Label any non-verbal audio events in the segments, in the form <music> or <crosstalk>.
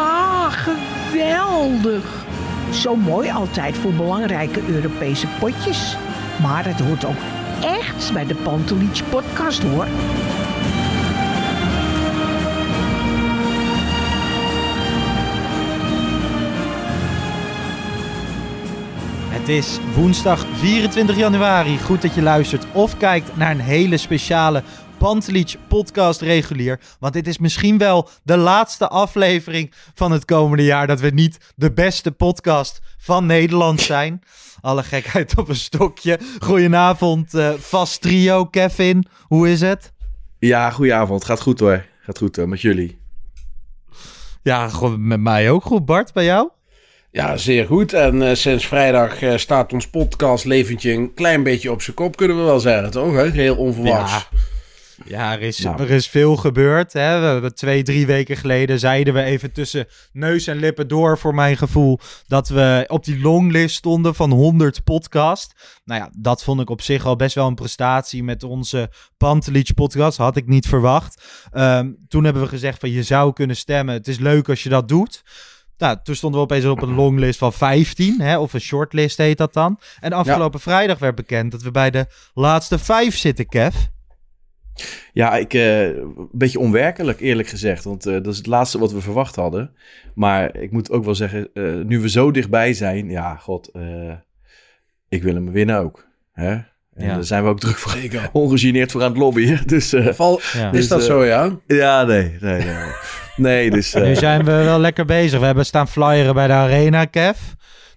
Ja, geweldig. Zo mooi altijd voor belangrijke Europese potjes. Maar het hoort ook echt bij de Pantelich podcast hoor. Het is woensdag 24 januari. Goed dat je luistert of kijkt naar een hele speciale Pantelich podcast regulier. Want dit is misschien wel de laatste aflevering van het komende jaar dat we niet de beste podcast van Nederland zijn. Alle gekheid op een stokje. Goedenavond, eh, vast trio. Kevin, hoe is het? Ja, goedenavond. Gaat goed hoor. Gaat goed hoor, met jullie. Ja, gewoon met mij ook goed. Bart, bij jou? Ja, zeer goed. En eh, sinds vrijdag eh, staat ons podcast leventje een klein beetje op zijn kop, kunnen we wel zeggen, toch? Hè? Heel onverwachts. Ja. Ja, er is, Nou. er is veel gebeurd. Hè. We hebben twee, drie weken geleden zeiden we even tussen neus en lippen door voor mijn gevoel dat we op die longlist stonden van 100 podcast. Nou ja, dat vond ik op zich al best wel een prestatie met onze Pantelich podcast. Had ik niet verwacht. Ehm, toen hebben we gezegd van je zou kunnen stemmen. Het is leuk als je dat doet. Nou, toen stonden we opeens op een longlist van 15, hè, of een shortlist heet dat dan. En afgelopen vrijdag werd bekend dat we bij de laatste vijf zitten, Kev. Ja, ik, eh, een beetje onwerkelijk eerlijk gezegd. Want eh, dat is het laatste wat we verwacht hadden. Maar ik moet ook wel zeggen, eh, nu we zo dichtbij zijn, ja, god, eh, ik wil hem winnen ook. Hè? En Ja. daar zijn we ook druk voor, <laughs> ongegeneerd voor aan het lobbyen. <laughs> Dus eh, Val, Ja. Is Dus, dat eh, zo, ja? ja, nee, nee, nee. Nee, dus... <laughs> eh, Nu zijn we wel lekker bezig. We hebben staan flyeren bij de arena, Kev.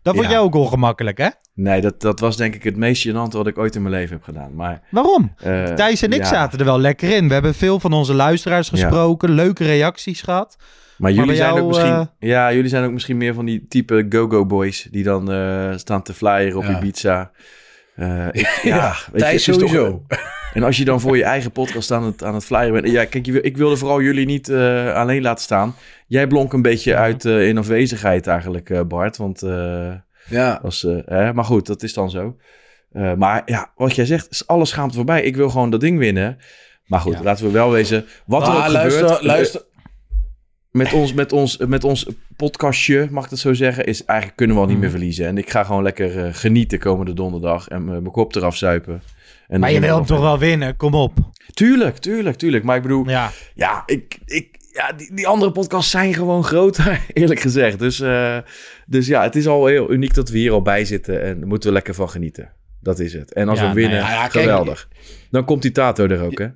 Dat vond Ja. jij ook ongemakkelijk, hè? Nee, dat, dat was denk ik het meest gênante wat ik ooit in mijn leven heb gedaan. Maar, Waarom? eh, Thijs en ik ja. zaten er wel lekker in. We hebben veel van onze luisteraars Ja. gesproken, leuke reacties gehad. Maar jullie zijn jou, ook misschien, eh, ja, jullie zijn ook misschien meer van die type go-go boys die dan eh, staan te flyeren op Ja. Ibiza. Eh, ik, ja, <laughs> Ja, weet je, Thijs het is toch- sowieso. <laughs> en als je dan voor je eigen podcast aan het, aan het flyeren bent. Ja, kijk, ik wilde vooral jullie niet eh, alleen laten staan. Jij blonk een beetje uit eh, in afwezigheid eigenlijk, eh, Bart. Want eh, Ja. was, eh, hè, maar goed, dat is dan zo. Eh, maar ja, wat jij zegt, is alles schaamte voorbij. Ik wil gewoon dat ding winnen. Maar goed, Ja. laten we wel wezen. Wat er Ah, ook luister, gebeurt. luister. Met ons, met, ons, met ons podcastje, mag ik het zo zeggen, is eigenlijk kunnen we al niet Mhm. meer verliezen. En ik ga gewoon lekker eh, genieten komende donderdag en eh, mijn kop eraf zuipen. En Maar je wil hem toch wel winnen, kom op. Tuurlijk, tuurlijk, tuurlijk. Maar ik bedoel, ja, Ja, ik, ik, ja die, die andere podcasts zijn gewoon groter, <laughs> eerlijk gezegd. Dus, eh, dus ja, het is al heel uniek dat we hier al bij zitten en daar moeten we lekker van genieten. Dat is het. En als Ja, we winnen, nou ja, ja, kijk, geweldig. Dan komt die Tato er ook, hè?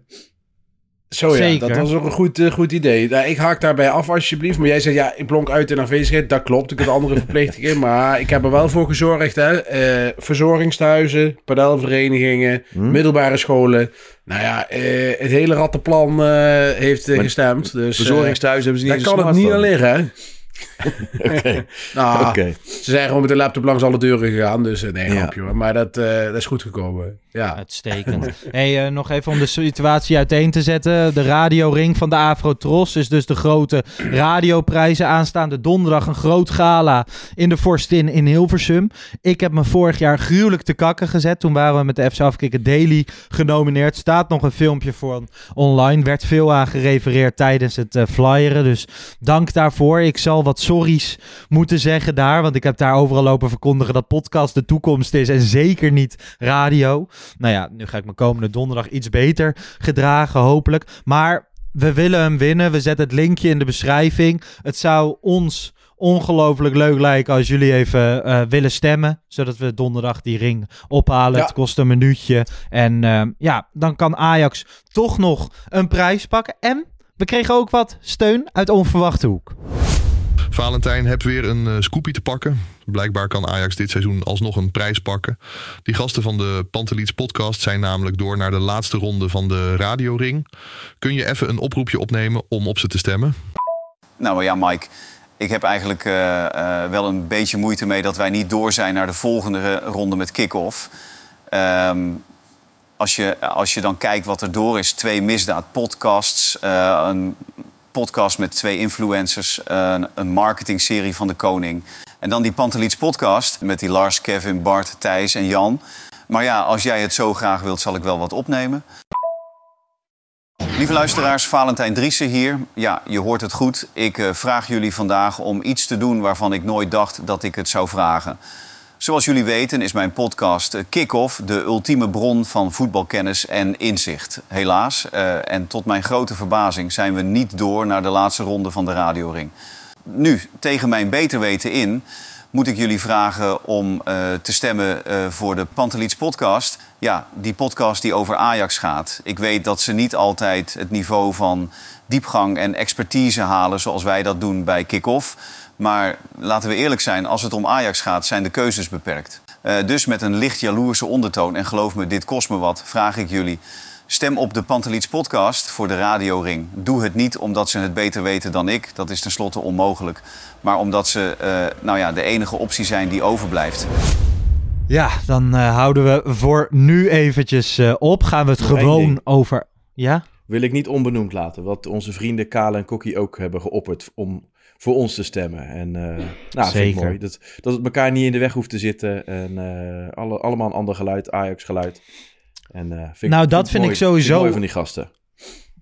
Zo ja, dat was ook een goed, eh, goed idee. Nou, ik haak daarbij af alsjeblieft. Maar jij zegt, ja, ik blonk uit in afwezigheid. Dat klopt, ik heb andere <laughs> verplichtingen. Maar ik heb er wel voor gezorgd, hè. Eh, verzorgingstehuizen, padelverenigingen, Hm? middelbare scholen. Nou ja, eh, het hele rattenplan heeft gestemd. Dus eh, Verzorgingstehuis hebben ze niet daar kan het niet aan smartphone. liggen, hè. <laughs> Oké. <laughs> Nou, Oké. Ze zijn gewoon met de laptop langs alle deuren gegaan. Dus eh, nee, Ja. grapje hoor. Maar dat, eh, dat is goed gekomen. Ja. Uitstekend. <laughs> hey, eh, nog even om de situatie uiteen te zetten. De radioring van de Afrotros is dus de grote radioprijzen aanstaande donderdag. Een groot gala in de Forstin in Hilversum. Ik heb me vorig jaar gruwelijk te kakken gezet. Toen waren we met de FC Afkikken Daily genomineerd. Staat nog een filmpje voor online. Werd veel aan gerefereerd tijdens het flyeren. Dus dank daarvoor. Ik zal wat sorry's moeten zeggen daar. Want ik heb daar overal lopen verkondigen dat podcast de toekomst is. En zeker niet radio. Nou ja, nu ga ik me komende donderdag iets beter gedragen, hopelijk. Maar we willen hem winnen. We zetten het linkje in de beschrijving. Het zou ons ongelooflijk leuk lijken als jullie even eh, willen stemmen. Zodat we donderdag die ring ophalen. Ja. Het kost een minuutje. En eh, ja, dan kan Ajax toch nog een prijs pakken. En we kregen ook wat steun uit onverwachte hoek. Valentijn hebt weer een eh, scoopie te pakken. Blijkbaar kan Ajax dit seizoen alsnog een prijs pakken. Die gasten van de Panteliets podcast zijn namelijk door naar de laatste ronde van de radioring. Kun je even een oproepje opnemen om op ze te stemmen? Nou ja, Mike. Ik heb eigenlijk eh, eh, wel een beetje moeite mee dat wij niet door zijn naar de volgende ronde met kick-off. Ehm, als, je, als je dan kijkt wat er door is: twee misdaadpodcasts, eh een podcast met twee influencers, een, een marketingserie van de Koning. En dan die Panteliets podcast met die Lars, Kevin, Bart, Thijs en Jan. Maar ja, als jij het zo graag wilt, zal ik wel wat opnemen. Lieve luisteraars, Valentijn Driessen hier. Ja, je hoort het goed. Ik eh, vraag jullie vandaag om iets te doen waarvan ik nooit dacht dat ik het zou vragen. Zoals jullie weten is mijn podcast eh, Kick-Off de ultieme bron van voetbalkennis en inzicht. Helaas, eh, en tot mijn grote verbazing, zijn we niet door naar de laatste ronde van de radioring. Nu, tegen mijn beter weten in, moet ik jullie vragen om eh, te stemmen voor de Panteliets podcast. Ja, die podcast die over Ajax gaat. Ik weet dat ze niet altijd het niveau van diepgang en expertise halen zoals wij dat doen bij Kick-Off. Maar laten we eerlijk zijn, als het om Ajax gaat, zijn de keuzes beperkt. Eh, dus met een licht jaloerse ondertoon, en geloof me, dit kost me wat, vraag ik jullie... Stem op de Panteliets podcast voor de radioring. Doe het niet omdat ze het beter weten dan ik. Dat is tenslotte onmogelijk. Maar omdat ze eh, nou ja, de enige optie zijn die overblijft. Ja, dan eh, houden we voor nu eventjes op. Gaan we het Nog gewoon over... Ja? Wil ik niet onbenoemd laten. Wat onze vrienden Kale en Kokkie ook hebben geopperd om voor ons te stemmen. En eh nou, vind ik mooi. Dat, dat het elkaar niet in de weg hoeft te zitten. En eh, alle, allemaal een ander geluid, Ajax geluid. En, eh, vind Nou, dat vind ik mooi- sowieso- vind mooi van die gasten.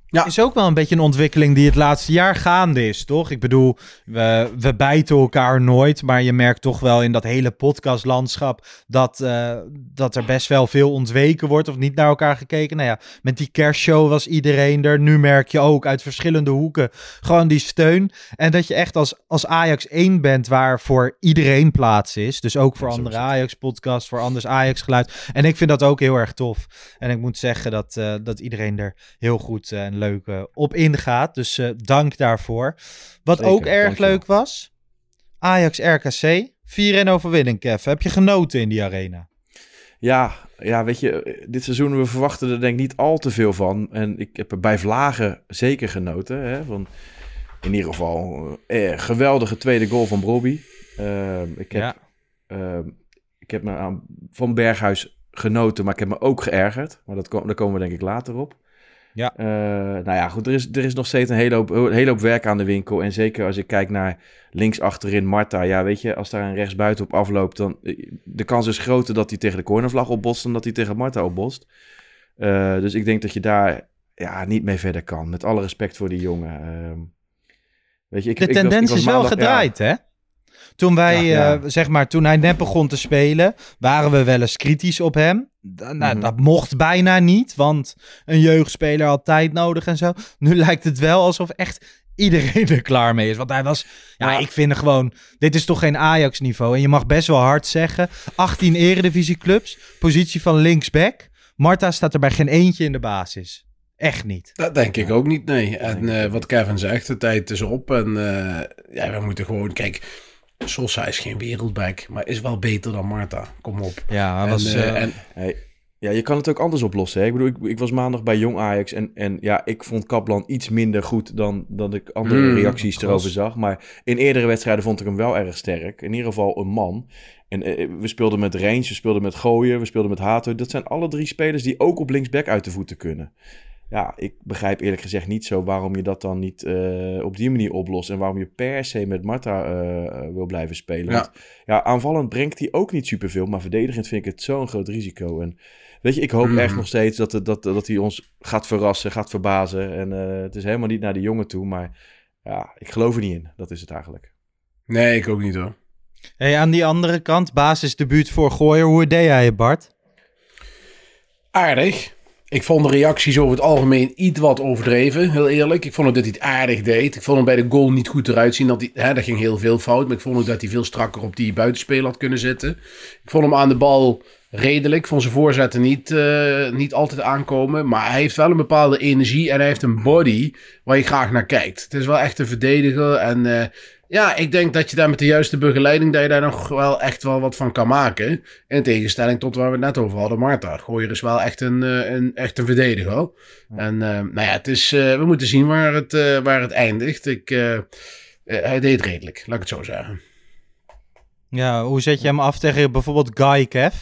Is ook wel een beetje een ontwikkeling die het laatste jaar gaande is, toch? Ik bedoel, we, we bijten elkaar nooit, maar je merkt toch wel in dat hele podcastlandschap dat, eh, dat er best wel veel ontweken wordt of niet naar elkaar gekeken. Nou ja, met die kerstshow was iedereen er. Nu merk je ook uit verschillende hoeken gewoon die steun. En dat je echt als, als Ajax één bent waar voor iedereen plaats is. Dus ook voor Ja, andere is het. Ajax-podcast, voor anders Ajax-geluid. En ik vind dat ook heel erg tof. En ik moet zeggen dat, eh, dat iedereen er heel goed eh, en leuk eh, op ingaat. Dus eh, dank daarvoor. Wat Zeker, ook erg dankjewel. leuk was, Ajax RKC. 4-1 overwinning, Kev. Heb je genoten in die arena? Ja, ja, weet je, dit seizoen, we verwachten er denk ik niet al te veel van. En ik heb er bij Vlagen zeker genoten. Hè, van in ieder geval, eh, eh, geweldige tweede goal van Broby. Ehm, ik heb, Ja. ehm, ik heb me aan, van Berghuis genoten, maar ik heb me ook geërgerd. Maar dat daar komen we denk ik later op. Ja. Eh, nou ja, goed, er is, er is nog steeds een hele hoop, een hele hoop werk aan de winkel. En zeker als ik kijk naar links achterin Marta. Ja, weet je, als daar een rechtsbuiten op afloopt, dan eh, de kans is groter dat hij tegen de cornervlag opbotst dan dat hij tegen Marta opbotst. Eh, dus ik denk dat je daar ja, niet mee verder kan. Met alle respect voor die jongen. Ehm, weet je, ik, De ik was- ik tendens was is wel ja, gedraaid, hè? Toen wij, Ja, ja. eh, zeg maar, toen hij net begon te spelen, waren we wel eens kritisch op hem. Nou, Mhm. Dat mocht bijna niet, want een jeugdspeler had tijd nodig en zo. Nu <laughs> lijkt het wel alsof echt iedereen <laughs> er klaar mee is. Want hij was, ja, Ja. ik vind er gewoon, dit is toch geen Ajax-niveau. En je mag best wel hard zeggen, 18 eredivisieclubs, positie van linksback. Marta staat er bij geen eentje in de basis. Echt niet. Dat denk ik ook niet, nee. En eh, wat Kevin zegt, de tijd is op. En eh, ja, we moeten gewoon... Kijk, Sosa is geen wereldback, maar is wel beter dan Marta. Kom op. Ja, En, was... eh, eh, en Hey, Ja, je kan het ook anders oplossen. Hè? Ik bedoel, ik, ik was maandag bij Jong Ajax en, en ja, ik vond Kaplan iets minder goed dan dat ik andere Hmm, reacties erover zag. Maar in eerdere wedstrijden vond ik hem wel erg sterk. In ieder geval een man. En eh, we speelden met Range, we speelden met Gooien, we speelden met Hato. Dat zijn alle drie spelers die ook op linksback uit de voeten kunnen. Ja, ik begrijp eerlijk gezegd niet zo waarom je dat dan niet eh, op die manier oplost. En waarom je per se met Marta eh, wil blijven spelen. Ja. Want ja, aanvallend brengt hij ook niet superveel. Maar verdedigend vind ik het zo'n groot risico. En weet je, ik hoop Mhm. echt nog steeds dat, het- dat, dat hij ons gaat verrassen, gaat verbazen. En eh, het is helemaal niet naar de jongen toe. Maar ja, ik geloof er niet in. Dat is het eigenlijk. Nee, ik ook niet hoor. Hey, aan die andere kant, basisdebuut voor Gooier. Hoe deed jij het, Bart? Aardig. Ik vond de reacties over het algemeen iets wat overdreven, heel eerlijk. Ik vond ook dat hij het aardig deed. Ik vond hem bij de goal niet goed eruit zien. Dat hij, hè, dat ging heel veel fout, maar ik vond ook dat hij veel strakker op die buitenspeler had kunnen zitten. Ik vond hem aan de bal redelijk. Ik vond zijn voorzetten niet, eh, niet altijd aankomen. Maar hij heeft wel een bepaalde energie en hij heeft een body waar je graag naar kijkt. Het is wel echt een verdediger. En eh, ja, ik denk dat je daar met de juiste begeleiding... dat je daar nog wel echt wel wat van kan maken. In tegenstelling tot waar we het net over hadden, Marta. Gooier is wel echt een, eh, een, echt een verdediger. En eh, nou ja, het is, eh, we moeten zien waar het, waar het eindigt. Ik, hij deed redelijk, laat ik het zo zeggen. Ja, hoe zet je hem af tegen bijvoorbeeld Guy Kev?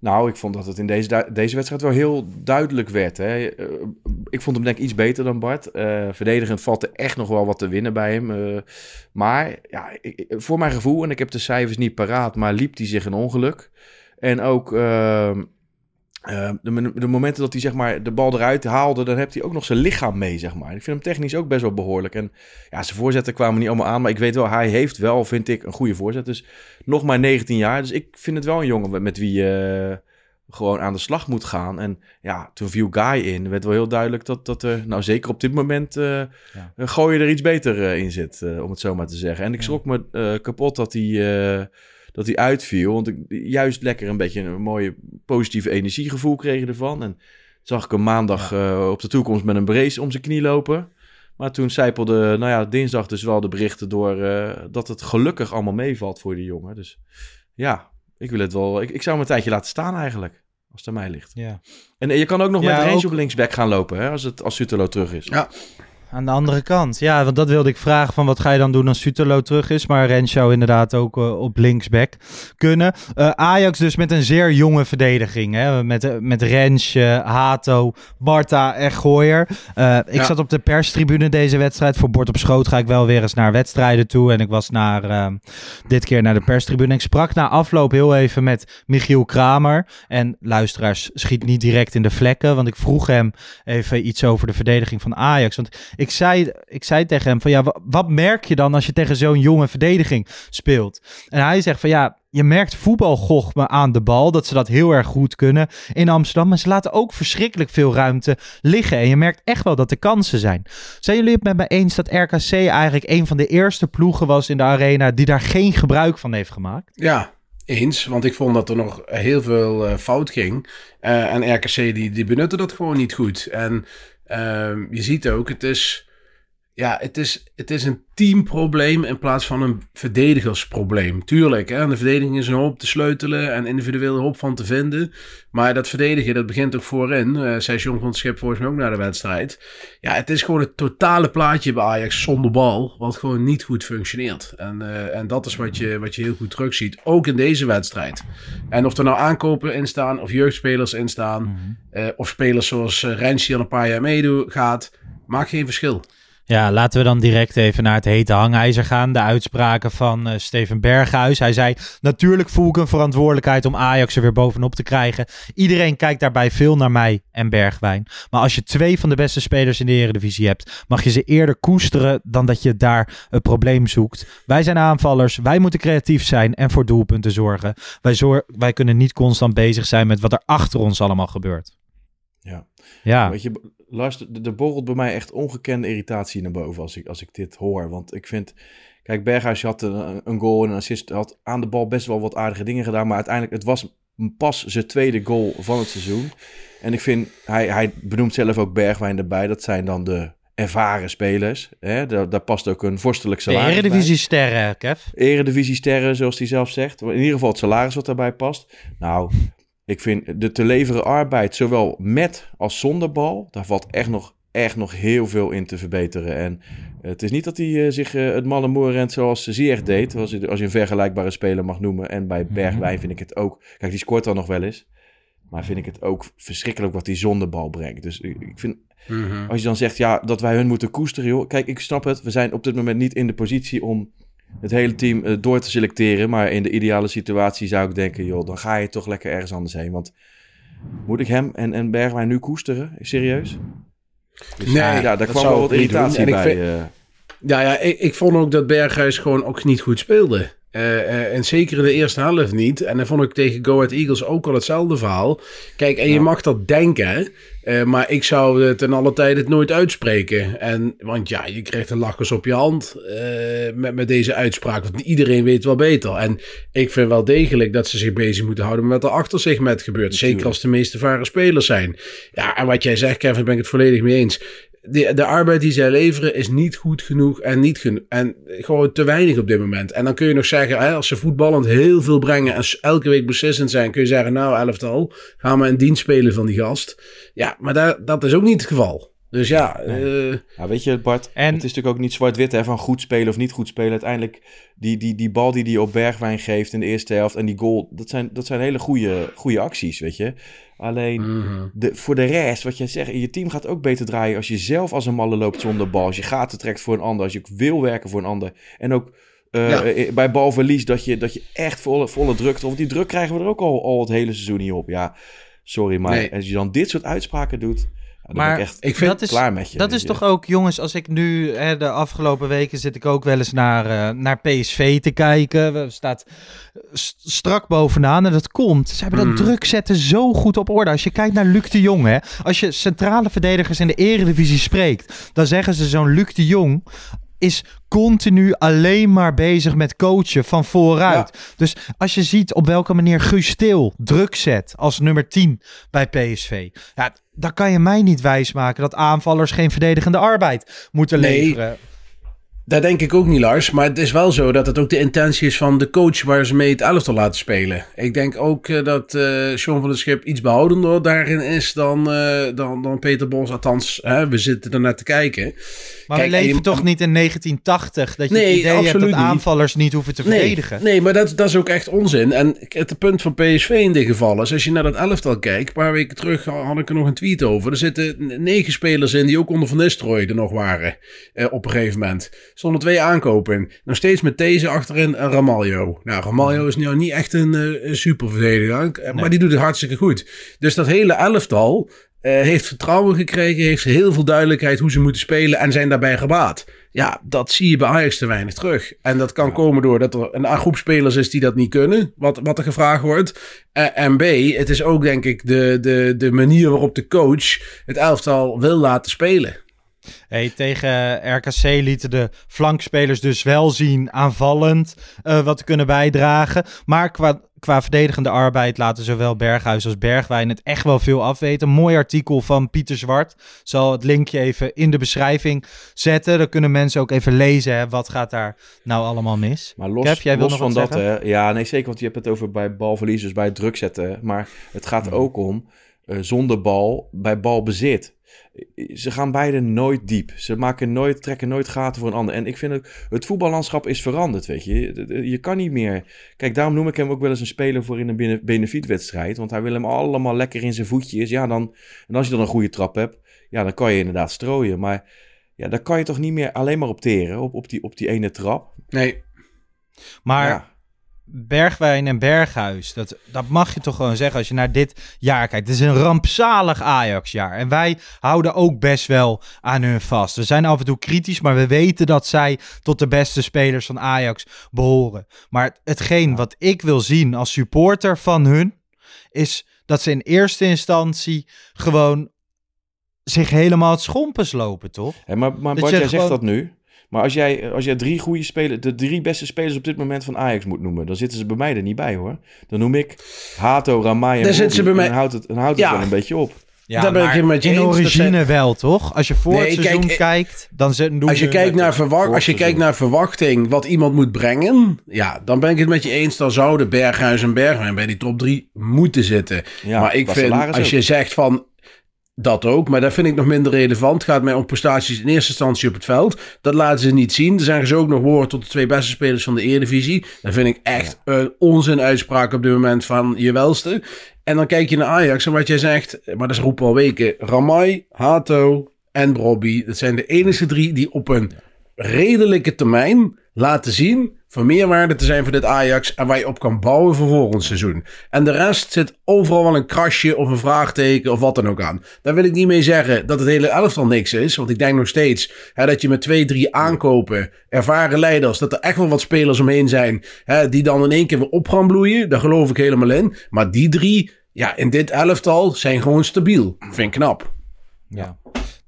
Nou, ik vond dat het in deze, deze wedstrijd wel heel duidelijk werd. Hè. Eh, ik vond hem denk ik iets beter dan Bart. Eh, verdedigend valt er echt nog wel wat te winnen bij hem. Eh, maar ja, ik- voor mijn gevoel, en ik heb de cijfers niet paraat, maar liep hij zich een ongeluk. En ook ehm, eh, de, de momenten dat hij zeg maar, de bal eruit haalde, dan heeft hij ook nog zijn lichaam mee. Zeg maar. Ik vind hem technisch ook best wel behoorlijk. En ja, zijn voorzetten kwamen niet allemaal aan, maar ik weet wel, hij heeft wel, vind ik, een goede voorzet. Dus nog maar 19 jaar. Dus ik vind het wel een jongen met wie je gewoon aan de slag moet gaan. En ja, toen viel Guy in. werd wel heel duidelijk dat, dat er, nou zeker op dit moment, eh een gooien er iets beter eh, in zit, eh, om het zo maar te zeggen. En ik schrok me eh, kapot dat hij, eh, dat hij uitviel. Want ik juist lekker een beetje een mooie positieve energiegevoel kreeg ervan. En zag ik hem maandag eh, op de toekomst met een brace om zijn knie lopen. Maar toen zijpelde, nou ja, dinsdag dus wel de berichten door eh, dat het gelukkig allemaal meevalt voor die jongen. Dus ja, ik wil het wel. Ik, ik zou hem een tijdje laten staan eigenlijk, als het aan mij ligt. Ja. En je kan ook nog Ja, met Range ook- op linksback gaan lopen, hè, als, het, als Sutelo terug is. Ja. Aan de andere kant, ja, want dat wilde ik vragen van wat ga je dan doen als Sutelo terug is. Maar Rens zou inderdaad ook eh, op linksback kunnen. Eh, Ajax dus met een zeer jonge verdediging. Hè? Met, eh, met Rens, Hato, Marta en Gooier. Ik Ja. zat op de perstribune deze wedstrijd. Voor Bord op Schoot ga ik wel weer eens naar wedstrijden toe. En ik was naar, dit keer naar de perstribune. Ik sprak na afloop heel even met Michiel Kramer. En luisteraars, schiet niet direct in de vlekken. Want ik vroeg hem even iets over de verdediging van Ajax. Want ik zei, ik zei tegen hem van ja, wa- wat merk je dan als je tegen zo'n jonge verdediging speelt? En hij zegt van ja, je merkt voetbalgochme aan de bal, dat ze dat heel erg goed kunnen in Amsterdam. Maar ze laten ook verschrikkelijk veel ruimte liggen. En je merkt echt wel dat er kansen zijn. Zijn jullie het met me eens dat RKC eigenlijk een van de eerste ploegen was in de arena die daar geen gebruik van heeft gemaakt? Ja, eens. Want ik vond dat er nog heel veel eh, fout ging. Eh, en RKC die, die benutten dat gewoon niet goed. En ehm, je ziet ook, het is, ja, het, is, het is een teamprobleem in plaats van een verdedigersprobleem. Tuurlijk, hè, de verdediging is een hoop te sleutelen en individueel een hoop van te vinden. Maar dat verdedigen, dat begint ook voorin. Zei John van het Schip volgens mij ook naar de wedstrijd. Ja, het is gewoon het totale plaatje bij Ajax zonder bal, wat gewoon niet goed functioneert. En, eh, en dat is wat je, wat je heel goed terugziet, ook in deze wedstrijd. En of er nou aankopen in staan, of jeugdspelers in staan, eh, of spelers zoals uh, Rens die al een paar jaar meedoet gaat, maakt geen verschil. Ja, laten we dan direct even naar het hete hangijzer gaan. De uitspraken van eh, Steven Berghuis. Hij zei, natuurlijk voel ik een verantwoordelijkheid om Ajax er weer bovenop te krijgen. Iedereen kijkt daarbij veel naar mij en Bergwijn. Maar als je twee van de beste spelers in de Eredivisie hebt, mag je ze eerder koesteren dan dat je daar een probleem zoekt. Wij zijn aanvallers, wij moeten creatief zijn en voor doelpunten zorgen. Wij, zor wij kunnen niet constant bezig zijn met wat er achter ons allemaal gebeurt. Ja. Ja. Weet je, Lars, er borrelt bij mij echt ongekende irritatie naar boven als ik, als ik dit hoor. Want ik vind, kijk, Berghuis had een, een goal en een assist, had aan de bal best wel wat aardige dingen gedaan. Maar uiteindelijk, het was pas zijn tweede goal van het seizoen. En ik vind, hij, hij benoemt zelf ook Bergwijn erbij. Dat zijn dan de ervaren spelers. Hè? Daar, daar past ook een vorstelijk salaris. Eredivisie-sterren, Kev. Eredivisie-sterren, zoals hij zelf zegt. In ieder geval het salaris wat daarbij past. Nou, Ik vind de te leveren arbeid, zowel met als zonder bal, daar valt echt nog, echt nog heel veel in te verbeteren. En het is niet dat hij eh, zich uh, het malle moer rent zoals Ziyech deed, als je, als je een vergelijkbare speler mag noemen. En bij Bergwijn vind ik het ook, kijk die scoort dan nog wel eens, maar vind ik het ook verschrikkelijk wat hij zonder bal brengt. Dus ik, vind, Mhm. als je dan zegt ja, dat wij hun moeten koesteren, joh. Kijk, ik snap het, we zijn op dit moment niet in de positie om het hele team eh, door te selecteren. Maar in de ideale situatie zou ik denken, joh, dan ga je toch lekker ergens anders heen. Want moet ik hem en, en Bergwijn nu koesteren? Serieus? Dus, Nee, ja, daar kwam wel wat irritatie bij. vind- eh. Ja, ja ik, ik vond ook dat Berghuis gewoon ook niet goed speelde. Eh, en zeker in de eerste helft niet. En dan vond ik tegen Go Ahead Eagles ook al hetzelfde verhaal. Kijk, en je mag dat denken. Eh, maar ik zou het ten alle tijde het nooit uitspreken. En, want ja, je krijgt een lachers op je hand eh, met, met deze uitspraak. Want iedereen weet wel beter. En ik vind wel degelijk dat ze zich bezig moeten houden met wat er achter zich met gebeurt. Zeker als de meeste varen spelers zijn. Ja, en wat jij zegt, Kevin, ben ik het volledig mee eens de, de arbeid die zij leveren is niet goed genoeg en, niet geno- en gewoon te weinig op dit moment. En dan kun je nog zeggen, hè, als ze voetballend heel veel brengen en elke week beslissend zijn, kun je zeggen, nou elftal, gaan we in dienst spelen van die gast. Ja, maar daar, dat is ook niet het geval. Dus ja, eh, Ja, weet je, Bart, En- het is natuurlijk ook niet zwart-wit hè, van goed spelen of niet goed spelen. Uiteindelijk, die, die, die bal die hij op Bergwijn geeft in de eerste helft en die goal, dat zijn, dat zijn hele goede, goede acties, weet je. Alleen, Mhm. de, voor de rest, wat jij zegt, je team gaat ook beter draaien als je zelf als een malle loopt zonder bal. Als je gaten trekt voor een ander, als je wil werken voor een ander. En ook Ja. eh, bij balverlies, dat je, dat je echt volle, volle druk... Want die druk krijgen we er ook al, al het hele seizoen niet op. Ja, sorry, maar Nee. als je dan dit soort uitspraken doet... Dan Maar ben ik echt ik vind- dat is, klaar met je. Dat is je. toch ook, jongens, als ik nu hè, de afgelopen weken zit ik ook wel eens naar, eh, naar PSV te kijken. We staat st- strak bovenaan en dat komt. Ze hebben dat Mm. druk zetten zo goed op orde. Als je kijkt naar Luc de Jong, hè, als je centrale verdedigers in de eredivisie spreekt, dan zeggen ze zo'n Luc de Jong is continu alleen maar bezig met coachen van vooruit. Dus als je ziet op welke manier Guus Stil druk zet als nummer 10 bij PSV. Ja, dan kan je mij niet wijsmaken dat aanvallers geen verdedigende arbeid moeten Nee. leveren. Dat denk ik ook niet, Lars. Maar het is wel zo dat het ook de intentie is van de coach waar ze mee het elftal laten spelen. Ik denk ook eh, dat eh Sean van der Schip iets behoudender daarin is dan, eh, dan, dan Peter Bos. Althans, hè, we zitten er te kijken. Maar Kijk, we en leven toch niet in 1980 dat je Nee, het idee hebt dat aanvallers niet hoeven te Nee, verdedigen. nee maar dat, dat is ook echt onzin. En het punt van PSV in dit geval is, als je naar dat elftal kijkt, een paar weken terug had ik er nog een tweet over. Er zitten negen spelers in die ook onder Van Nistelrooy er nog waren eh, op een gegeven moment. Er stonden twee aankopen in. Nog steeds met deze achterin en Ramaljo. Nou, Ramaljo is nu niet echt een eh, superverdediger, eh, maar die doet het hartstikke goed. Dus dat hele elftal eh, heeft vertrouwen gekregen, heeft heel veel duidelijkheid hoe ze moeten spelen en zijn daarbij gebaat. Ja, dat zie je bij Ajax te weinig terug. En dat kan komen doordat er een groep spelers is die dat niet kunnen, wat, wat er gevraagd wordt. En B, het is ook denk ik de, de, de manier waarop de coach het elftal wil laten spelen. Hey, tegen RKC lieten de flankspelers dus wel zien aanvallend eh, wat te kunnen bijdragen. Maar qua, qua verdedigende arbeid laten zowel Berghuis als Bergwijn het echt wel veel afweten. Mooi artikel van Pieter Zwart. Zal het linkje even in de beschrijving zetten. Dan kunnen mensen ook even lezen hè, wat gaat daar nou allemaal mis. Maar los, Kev, jij wil los nog van dat, hè, ja, nee, zeker, want je hebt het over bij balverlies, dus bij het druk zetten. Maar het gaat ook om eh, zonder bal, bij balbezit. Ze gaan beide nooit diep. Ze maken nooit, trekken nooit gaten voor een ander. En ik vind ook, het voetballandschap is veranderd, weet je. Je, kan niet meer... Kijk, daarom noem ik hem ook wel eens een speler voor in een bene- benefietwedstrijd. Want hij wil hem allemaal lekker in zijn voetjes. Ja, dan... En als je dan een goede trap hebt, ja, dan kan je inderdaad strooien. Maar ja, daar kan je toch niet meer alleen maar op teren, op, op, die, op die ene trap. Nee, Maar Ja. Bergwijn en Berghuis, dat, dat mag je toch gewoon zeggen als je naar dit jaar kijkt. Het is een rampzalig Ajax-jaar. En wij houden ook best wel aan hun vast. We zijn af en toe kritisch, maar we weten dat zij tot de beste spelers van Ajax behoren. Maar hetgeen wat ik wil zien als supporter van hun, is dat ze in eerste instantie gewoon zich helemaal het schompens lopen, toch? Hé, maar maar Bart, jij zegt dat nu. Maar als jij, als jij drie goede spelers, de drie beste spelers op dit moment van Ajax moet noemen, dan zitten ze bij mij er niet bij hoor. Dan noem ik Hato, Ramai en Daar zitten ze bij en mij- dan houdt het, dan houdt Ja. het wel een beetje op. Ja, Daar ben ik maar helemaal met je in. Dat origine zijn- wel, toch? Als je voor Nee, het seizoen eh, kijkt, dan doen Als je, kijkt het- naar verwacht, als je kijkt naar verwachting wat iemand moet brengen, ja, dan ben ik het met je eens. Dan zouden Berghuis en Bergwijn bij die top drie moeten zitten. Ja, maar ik vind, als ook. je zegt van dat ook, maar dat vind ik nog minder relevant. Gaat mij om prestaties in eerste instantie op het veld. Dat laten ze niet zien. Dan zeggen ze ook nog woord tot de twee beste spelers van de Eredivisie. Dat vind ik echt een onzin uitspraak op dit moment van je welste. En dan kijk je naar Ajax en wat jij zegt, maar dat is roepen al weken. Ramai, Hato en Brobby. Dat zijn de enige drie die op een redelijke termijn laten zien van meerwaarde te zijn voor dit Ajax en waar je op kan bouwen voor volgend seizoen. En de rest zit overal wel een krasje of een vraagteken of wat dan ook aan. Daar wil ik niet mee zeggen dat het hele elftal niks is, want ik denk nog steeds hè, dat je met twee, drie aankopen, ervaren leiders, dat er echt wel wat spelers omheen zijn hè, die dan in één keer weer op gaan bloeien. Daar geloof ik helemaal in. Maar die drie, ja, in dit elftal zijn gewoon stabiel. Vind ik knap. Ja.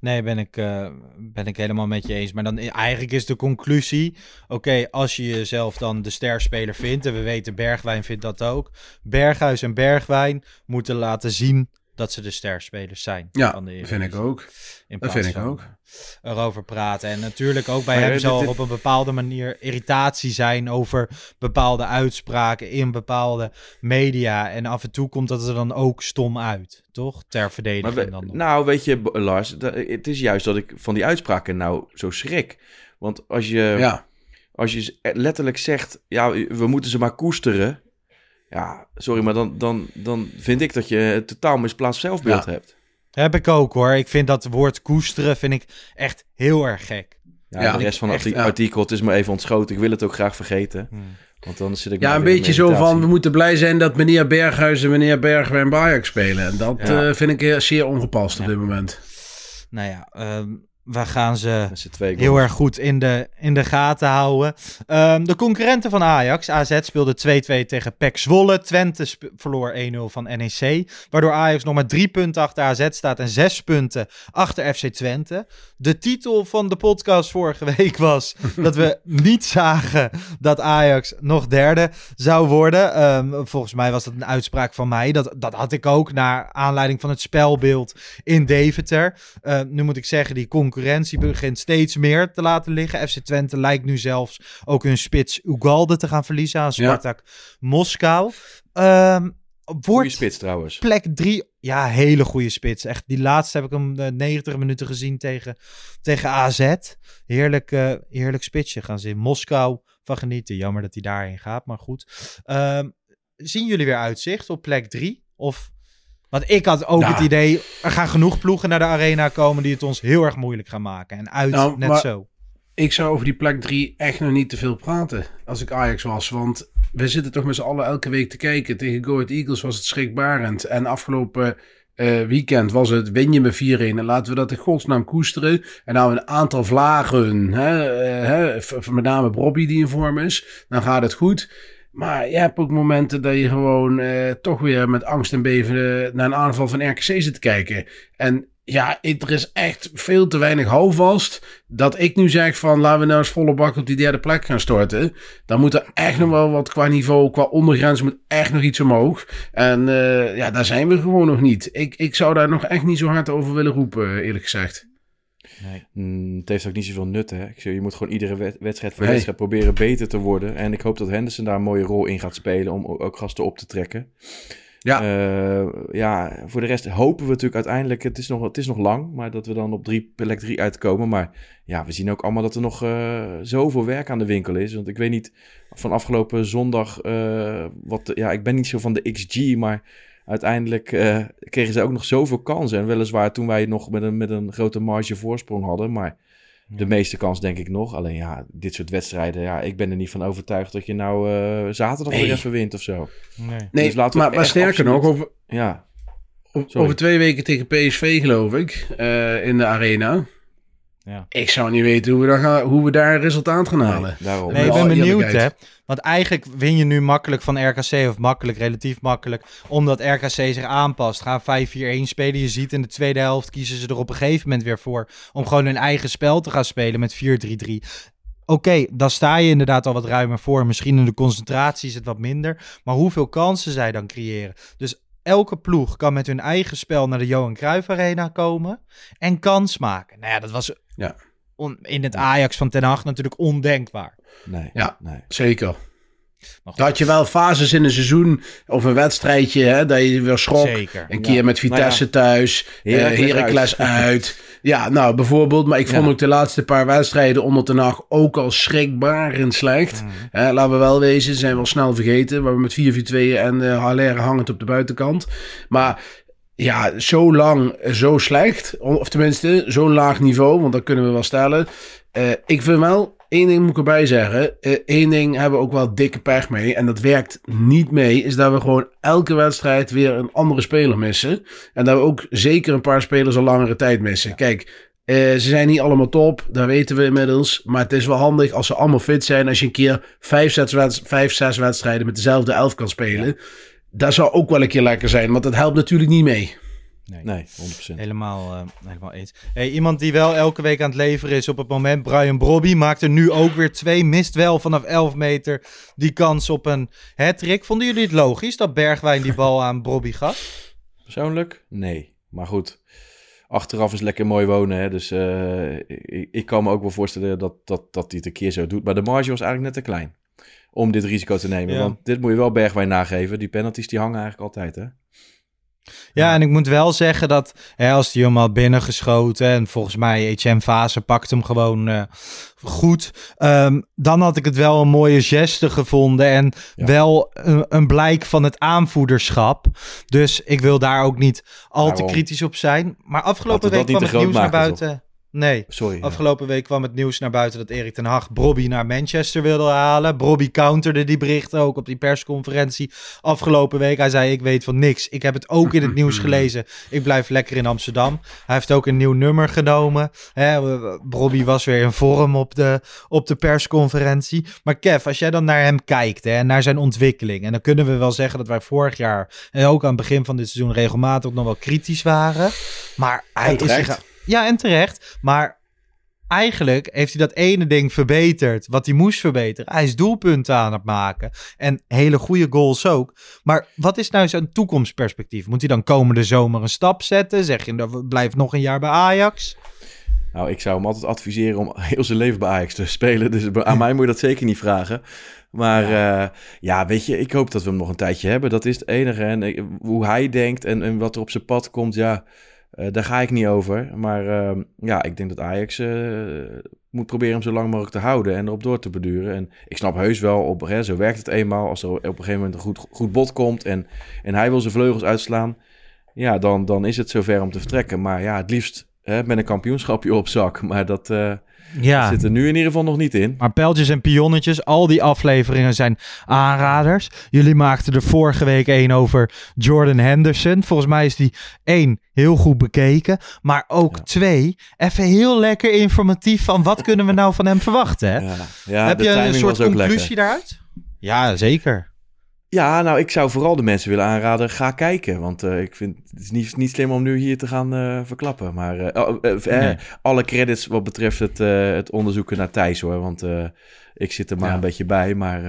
Nee, ben ik, eh, ben ik helemaal met je eens. Maar dan eigenlijk is de conclusie: oké, als je jezelf dan de sterspeler vindt, en we weten Bergwijn vindt dat ook. Berghuis en Bergwijn moeten laten zien dat ze de sterspelers zijn. Ja, van de vind ik ook. In Dat vind ik ook. Erover praten. En natuurlijk ook bij Maar, hem zal dit- op een bepaalde manier irritatie zijn over bepaalde uitspraken in bepaalde media. En af en toe komt dat er dan ook stom uit, toch? Ter verdediging we- dan nog. nou, weet je, Lars, het is juist dat ik van die uitspraken nou zo schrik. Want als je, Ja. als je letterlijk zegt, ja, we moeten ze maar koesteren. Ja, sorry, maar dan, dan, dan vind ik dat je het totaal misplaatst zelfbeeld Ja. hebt. Heb ik ook hoor. Ik vind dat woord koesteren vind ik echt heel erg gek. Ja, Ja, de rest van het echt, arti- ja. artikel, het is me even ontschoten. Ik wil het ook graag vergeten. Want dan zit ik Ja, een beetje zo van, we moeten blij zijn dat meneer Berghuis en meneer Bergwijn bij Ajax spelen. En dat Ja. eh, vind ik zeer ongepast op dit moment. Nou ja, ehm, we gaan ze heel erg goed in de, in de gaten houden. Ehm, de concurrenten van Ajax, AZ, speelde 2-2 tegen PEC Zwolle. Twente verloor 1-0 van NEC. Waardoor Ajax nog maar drie punten achter AZ staat en zes punten achter FC Twente. De titel van de podcast vorige week was <laughs> dat we niet zagen dat Ajax nog derde zou worden. Ehm, volgens mij was dat een uitspraak van mij. Dat, dat had ik ook naar aanleiding van het spelbeeld in Deventer. Uh, nu moet ik zeggen, die concurrentie begint steeds meer te laten liggen. FC Twente lijkt nu zelfs ook hun spits Ugalde te gaan verliezen aan Spartak Moskou. Um, Goeie wordt spits trouwens. plek drie, ja, hele goede spits. Echt, die laatste heb ik hem uh, 90 minuten gezien tegen, tegen AZ. Heerlijk, uh, heerlijk spitsje. Gaan ze in Moskou van genieten. Jammer dat hij daarheen gaat, maar goed. Um, zien jullie weer uitzicht op plek drie? Of... Want ik had ook Nou. het idee, er gaan genoeg ploegen naar de arena komen die het ons heel erg moeilijk gaan maken. En uit Nou, net zo. Ik zou over die plek 3 echt nog niet te veel praten als ik Ajax was. Want we zitten toch met z'n allen elke week te kijken. Tegen Go Ahead Eagles was het schrikbarend. En afgelopen eh, weekend was het win je met 4-1. En laten we dat in godsnaam koesteren. En nou een aantal vlagen, hè, eh, hè, met name Bobby die in vorm is. Dan gaat het goed. Maar je hebt ook momenten dat je gewoon eh, toch weer met angst en beven eh, naar een aanval van RKC zit te kijken. En ja, er is echt veel te weinig houvast dat ik nu zeg van laten we nou eens volle bak op die derde plek gaan storten. Dan moet er echt nog wel wat qua niveau, qua ondergrens moet echt nog iets omhoog. En eh, ja, daar zijn we gewoon nog niet. Ik, ik zou daar nog echt niet zo hard over willen roepen, eerlijk gezegd. Mm, het heeft ook niet zoveel nut, hè. Ik zeg, je moet gewoon iedere wed- wedstrijd voor Nee. wedstrijd proberen beter te worden. En ik hoop dat Henderson daar een mooie rol in gaat spelen om ook gasten op te trekken. Ja. Eh, ja, voor de rest hopen we natuurlijk uiteindelijk, het is, nog, het is nog lang, maar dat we dan op drie, plek drie uitkomen. Maar ja, we zien ook allemaal dat er nog eh, zoveel werk aan de winkel is. Want ik weet niet, van afgelopen zondag, eh, wat, de- ja, ik ben niet zo van de XG, maar uiteindelijk eh, kregen ze ook nog zoveel kansen. En weliswaar toen wij nog met een, met een grote marge voorsprong hadden, maar de meeste kans denk ik nog. Alleen ja, dit soort wedstrijden, ja, ik ben er niet van overtuigd dat je nou eh, zaterdag Nee. weer even wint of zo. Nee. Nee, Dus laten we maar, maar sterker absoluut- nog, over, Ja, Sorry. over twee weken tegen PSV geloof ik, eh, in de arena. Ja. Ik zou niet weten hoe we, daar gaan, hoe we daar een resultaat gaan halen. Nee, ik ben benieuwd hè. Want eigenlijk win je nu makkelijk van RKC, of makkelijk, relatief makkelijk, omdat RKC zich aanpast. Gaan 5-4-1 spelen. Je ziet in de tweede helft kiezen ze er op een gegeven moment weer voor om gewoon hun eigen spel te gaan spelen met 4-3-3. Oké, dan sta je inderdaad al wat ruimer voor. Misschien in de concentratie is het wat minder. Maar hoeveel kansen zij dan creëren. Dus elke ploeg kan met hun eigen spel naar de Johan Cruijff Arena komen en kans maken. Nou ja, dat was Ja. on- in het Ajax van Ten Hag natuurlijk ondenkbaar. Nee, Ja. nee. Zeker. Maar goed. Dat had je wel fases in een seizoen of een wedstrijdje, hè, dat je weer schrok. Zeker. Een keer Ja. met Vitesse Nou thuis, Heracles Heracles, uit. <laughs> uit. Ja, nou bijvoorbeeld. Maar ik vond Ja. ook de laatste paar wedstrijden onder Ten Hag ook al schrikbarend slecht. Hè, laten we wel wezen, zijn we al snel vergeten. Waar we met 4-4-2 en eh Haller hangend op de buitenkant. Maar ja, zo lang, eh, zo slecht. Of tenminste, zo'n laag niveau, want dat kunnen we wel stellen. Eh, ik vind wel, één ding moet ik erbij zeggen. Eén ding hebben we ook wel dikke pech mee. En dat werkt niet mee. Is dat we gewoon elke wedstrijd weer een andere speler missen. En dat we ook zeker een paar spelers al langere tijd missen. Kijk, eh, ze zijn niet allemaal top. Dat weten we inmiddels. Maar het is wel handig als ze allemaal fit zijn. Als je een keer vijf, zes, wedst- vijf zes wedstrijden met dezelfde elf kan spelen. Dat zou ook wel een keer lekker zijn. Want dat helpt natuurlijk niet mee. Nee, 100%. Helemaal, eh, helemaal eens. Hey, iemand die wel elke week aan het leveren is op het moment, Brian Brobby, maakt er nu ook weer twee. Mist wel vanaf 11 meter die kans op een hat-trick. Vonden jullie het logisch dat Bergwijn die bal aan Brobby gaf? Persoonlijk? Nee. Maar goed, achteraf is lekker mooi wonen. Hè? Dus eh, ik, ik kan me ook wel voorstellen dat, dat, dat hij het een keer zo doet. Maar de marge was eigenlijk net te klein om dit risico te nemen. Ja. Want dit moet je wel Bergwijn nageven. Die penalties die hangen eigenlijk altijd, hè? Ja, en ik moet wel zeggen dat hè, als die hem had binnengeschoten en volgens mij Etienne Fase pakt hem gewoon eh, goed, ehm, dan had ik het wel een mooie geste gevonden en Ja. wel een, een blijk van het aanvoederschap. Dus ik wil daar ook niet al te kritisch op zijn. Maar afgelopen week kwam het nieuws naar buiten. Nee. Sorry. ja. Afgelopen week kwam het nieuws naar buiten dat Erik ten Hag Brobby naar Manchester wilde halen. Brobby counterde die berichten ook op die persconferentie afgelopen week. Hij zei, ik weet van niks. Ik heb het ook in het nieuws <clears throat> gelezen. Ik blijf lekker in Amsterdam. Hij heeft ook een nieuw nummer genomen. Hè, Brobby was weer in vorm op de, op de persconferentie. Maar Kev, als jij dan naar hem kijkt en naar zijn ontwikkeling. En dan kunnen we wel zeggen dat wij vorig jaar en ook aan het begin van dit seizoen regelmatig nog wel kritisch waren. Maar hij is zich... Ja, en terecht. Maar eigenlijk heeft hij dat ene ding verbeterd wat hij moest verbeteren. Hij is doelpunten aan het maken en hele goede goals ook. Maar wat is nou zijn toekomstperspectief? Moet hij dan komende zomer een stap zetten? Zeg je, dat blijft nog een jaar bij Ajax? Nou, ik zou hem altijd adviseren om <laughs> heel zijn leven bij Ajax te spelen. Dus aan mij moet je dat zeker niet vragen. Maar ja. ja, weet je, ik hoop dat we hem nog een tijdje hebben. Dat is het enige. En hoe hij denkt en, en wat er op zijn pad komt, ja, eh, daar ga ik niet over. Maar eh, ja, ik denk dat Ajax eh, moet proberen hem zo lang mogelijk te houden en erop door te beduren. En ik snap heus wel, op, zo werkt het eenmaal. Als er op een gegeven moment een goed, goed bod komt en, en hij wil zijn vleugels uitslaan, ja, dan, dan is het zover om te vertrekken. Maar ja, het liefst hè, met een kampioenschapje op zak. <laughs> Maar dat Ja. zit er nu in ieder geval nog niet in. Maar pijltjes en pionnetjes, al die afleveringen zijn aanraders. Jullie maakten er vorige week één over Jordan Henderson. Volgens mij is die één heel goed bekeken. Maar ook Ja. twee, even heel lekker informatief van wat kunnen we nou van hem verwachten. Hè? Ja, ja Heb de je een soort conclusie lekker. daaruit? Ja, zeker. Ja, nou, ik zou vooral de mensen willen aanraden, ga kijken. Want eh, ik vind het is niet, niet slim om nu hier te gaan eh, verklappen. Maar eh, oh, Nee. alle credits wat betreft het, het onderzoeken naar Thijs, hoor. Want ik zit er maar Ja. een beetje bij. Maar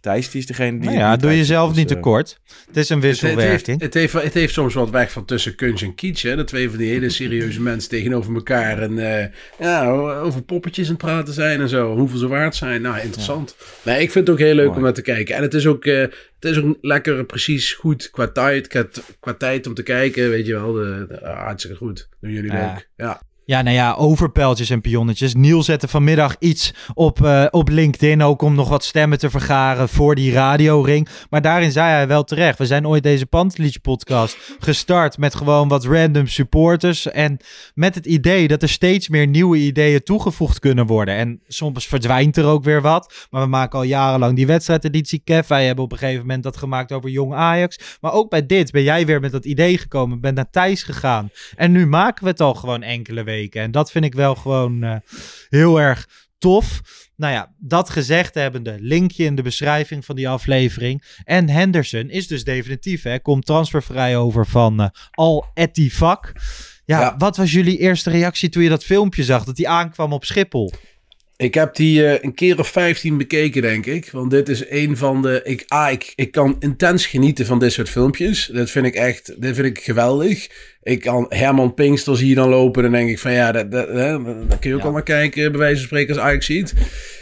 Thijs, die is degene die... Nou ja, doe jezelf dus, niet eh, tekort. Het is een Het, het, heeft, wisselwerking. het, heeft, het heeft soms wat weg van tussen kunst en kitsch. Hè? Dat twee van die hele serieuze <laughs> mensen tegenover elkaar. En eh, ja, over poppetjes aan het praten zijn en zo. Hoeveel ze waard zijn. Nou, interessant. Nee, ik vind het ook heel leuk Mooi. om naar te kijken. En het is ook, eh, het is ook lekker precies goed qua tijd, qua, qua tijd om te kijken. Weet je wel, de, de- ah, hartstikke goed. Doen jullie Ja. leuk. Ja. Ja, nou ja, over pijltjes en pionnetjes. Niel zette vanmiddag iets op, eh, op LinkedIn ook om nog wat stemmen te vergaren voor die radioring. Maar daarin zei hij wel terecht. We zijn ooit deze Pantelich podcast gestart met gewoon wat random supporters. En met het idee dat er steeds meer nieuwe ideeën toegevoegd kunnen worden. En soms verdwijnt er ook weer wat. Maar we maken al jarenlang die wedstrijdeditie. Kev, wij hebben op een gegeven moment dat gemaakt over jong Ajax. Maar ook bij dit ben jij weer met dat idee gekomen. Ben naar Thijs gegaan. En nu maken we het al gewoon enkele weken. En dat vind ik wel gewoon eh, heel erg tof. Nou ja, dat gezegd hebbende, linkje in de beschrijving van die aflevering. En Henderson is dus definitief, hè, komt transfervrij over van eh, Al Ettifak. Ja, Ja. wat was jullie eerste reactie toen je dat filmpje zag, dat hij aankwam op Schiphol? Ik heb die eh, een keer of 15 bekeken, denk ik. Want dit is een van de. Ik, ah, ik, ik kan intens genieten van dit soort filmpjes. Dat vind ik echt. Dit vind ik geweldig. Ik kan Herman Pinkster zie je dan lopen. Dan denk ik van ja, dat, dat, hè, dan kun je ook al naar kijken. Bij wijze van spreken als Ajax ziet.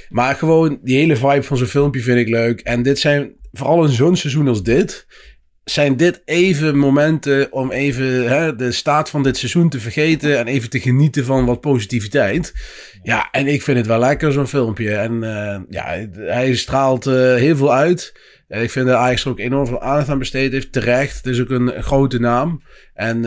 Maar gewoon die hele vibe van zo'n filmpje vind ik leuk. En dit zijn vooral in zo'n seizoen als dit zijn dit even momenten om even hè, de staat van dit seizoen te vergeten en even te genieten van wat positiviteit. Ja, en ik vind het wel lekker zo'n filmpje. En uh, ja, hij straalt uh, heel veel uit. Uh, ik vind dat Ajax er ook enorm veel aandacht aan besteed heeft. Terecht. Het is ook een, grote naam. En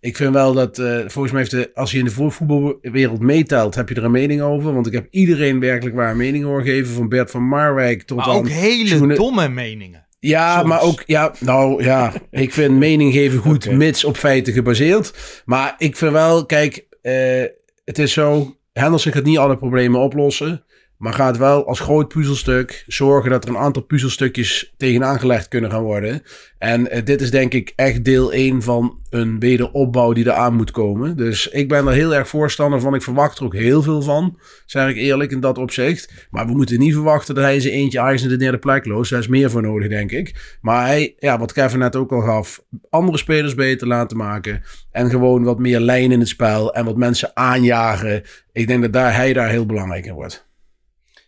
ik vind wel dat, volgens mij heeft de, als je in de voetbalwereld meetelt, heb je er een mening over. Want ik heb iedereen werkelijk waar een mening horen geven. Van Bert van Marwijk tot maar ook hele domme meningen. Ja, maar ook, ja, nou ja, <laughs> ik vind mening geven goed, mits op feiten gebaseerd. Maar ik vind wel, kijk, uh, het is zo, Henderson gaat niet alle problemen oplossen. Maar gaat wel als groot puzzelstuk zorgen dat er een aantal puzzelstukjes tegenaan gelegd kunnen gaan worden. En uh, dit is denk ik echt deel 1 van een wederopbouw die eraan moet komen. Dus ik ben er heel erg voorstander van. Ik verwacht er ook heel veel van, zeg ik eerlijk in dat opzicht. Maar we moeten niet verwachten dat hij zijn eentje Ajax in de derde plek loost. Daar is meer voor nodig, denk ik. Maar hij, ja, wat Kevin net ook al gaf, andere spelers beter laten maken. En gewoon wat meer lijn in het spel en wat mensen aanjagen. Ik denk dat daar, hij daar heel belangrijk in wordt.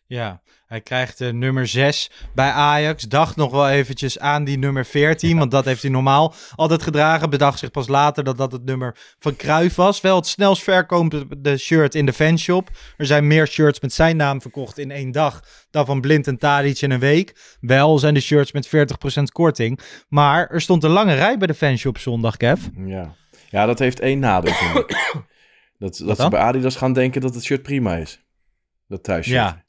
Ja, hij krijgt de nummer 6 bij Ajax. Dacht nog wel eventjes aan die nummer 14, want dat heeft hij normaal altijd gedragen. Bedacht zich pas later dat dat het nummer van Cruijff was. Wel het snelst verkopende shirt in de fanshop. Er zijn meer shirts met zijn naam verkocht in één dag dan van Blind en Tadic in een week. Wel zijn de shirts met 40% korting. Maar er stond een lange rij bij de fanshop zondag, Kev. Ja, ja dat heeft één nadeel. <coughs> Dat, dat ze bij Adidas gaan denken dat het shirt prima is. Dat thuisshirt. Ja.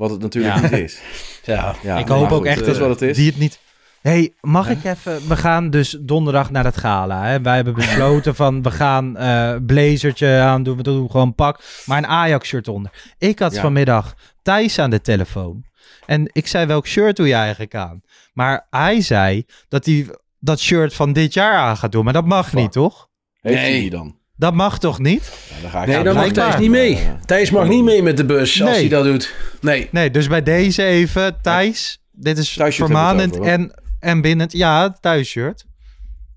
Wat het natuurlijk niet is. <laughs> Ja, ja ik hoop ook echt dat het is. die het niet... hey, mag ik even... We gaan dus donderdag naar het gala. Hè? Wij hebben <laughs> besloten van we gaan uh, blazertje aan doen. We doen gewoon pak. Maar een Ajax-shirt onder. Ik had vanmiddag Thijs aan de telefoon. En ik zei, welk shirt doe je eigenlijk aan? Maar hij zei dat hij dat shirt van dit jaar aan gaat doen. Maar dat mag niet, toch? Heeft nee. hij dan? Dat mag toch niet? Ja, dan ga ik nee, dan mag Thijs niet mee. Thijs mag niet mee met de bus als hij dat doet. Nee. Nee, dus bij deze even, Thijs, dit is vermanend en, en binnen, ja, thuisshirt.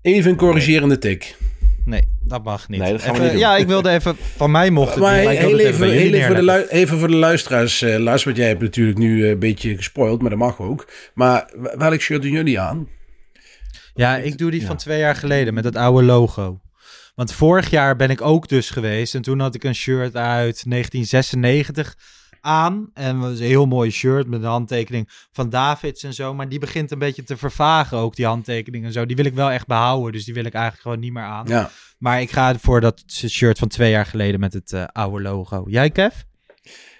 Even een corrigerende tik. Nee, dat mag niet. Nee, dat gaan we niet Ja, ik wilde even, van mij mocht het maar niet, maar heel even, heel even, voor de even voor de luisteraars. Uh, Lars, wat jij hebt natuurlijk nu uh, een beetje gespoild, maar dat mag ook. Maar welk shirt doen jullie aan? Ja, ik doe die ja. van twee jaar geleden met het oude logo. Want vorig jaar ben ik ook dus geweest. En toen had ik een shirt uit 1996 aan. En was een heel mooi shirt met de handtekening van Davids en zo. Maar die begint een beetje te vervagen ook, die handtekening en zo. Die wil ik wel echt behouden. Dus die wil ik eigenlijk gewoon niet meer aan. Ja. Maar ik ga voor dat shirt van twee jaar geleden met het uh, oude logo. Jij, Kev?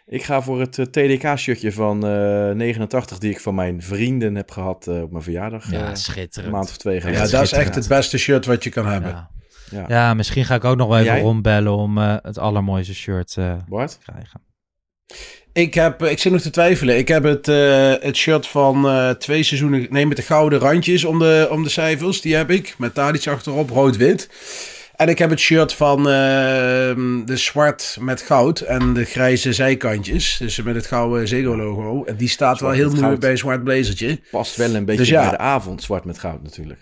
Ik ga voor het uh, TDK-shirtje van uh, eh, 89 die ik van mijn vrienden heb gehad op mijn verjaardag. Ja, schitterend. Een maand of twee geleden. Ja, dat is echt het beste shirt wat je kan hebben. Ja. Ja. ja, misschien ga ik ook nog wel even rondbellen om uh, het allermooiste shirt uh, te krijgen. Ik, heb, ik zit nog te twijfelen. Ik heb het, uh, het shirt van twee seizoenen. Nee, met de gouden randjes om de, om de cijfers. Die heb ik. Met daar iets achterop, rood-wit. En ik heb het shirt van uh, de zwart met goud en de grijze zijkantjes. Dus met het gouden Zego-logo. En die staat wel heel mooi bij een zwart blazertje. Past wel een beetje dus ja, bij de avond, zwart met goud natuurlijk.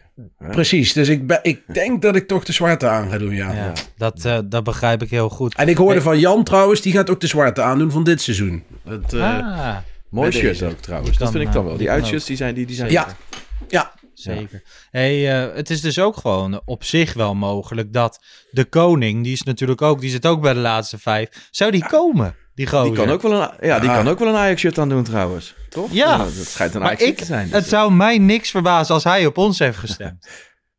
Precies, dus ik, ben, ik denk dat ik toch de zwarte aan ga doen, ja. ja dat, uh, dat begrijp ik heel goed. En ik hoorde van Jan trouwens, die gaat ook de zwarte aandoen van dit seizoen. Dat, uh, ah, mooi shirt ook trouwens, dat vind ik dan wel. Die uitshirts die zijn, die, die zijn... Ja, ja, Zeker. Hey, uh, het is dus ook gewoon op zich wel mogelijk dat de koning, die is natuurlijk ook, die zit ook bij de laatste vijf, zou die komen? Die, die kan ook wel een, ja, die kan ook wel een Ajax-shirt aan doen trouwens. Toch? Ja. dat schijnt een Ajax te zijn. Het zou mij niks verbazen als hij op ons heeft gestemd.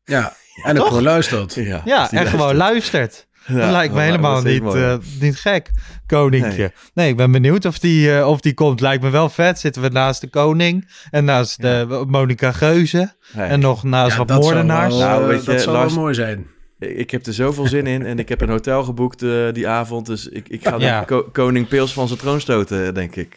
ja, en ook gewoon luistert. Ja, ja en gewoon luistert. Dat lijkt me helemaal niet, uh, niet gek, koninkje. Nee. ik ben benieuwd of die, uh, of die komt. Lijkt me wel vet. Zitten we naast de koning en naast ja. uh, Monica Geuze en nog naast wat moordenaars. Zou wel, nou, weet je, dat zou Lars, wel mooi zijn. Ik heb er zoveel zin in en ik heb een hotel geboekt die avond. Dus ik, ik ga ja. ko koning Pils van zijn troon stoten, denk ik.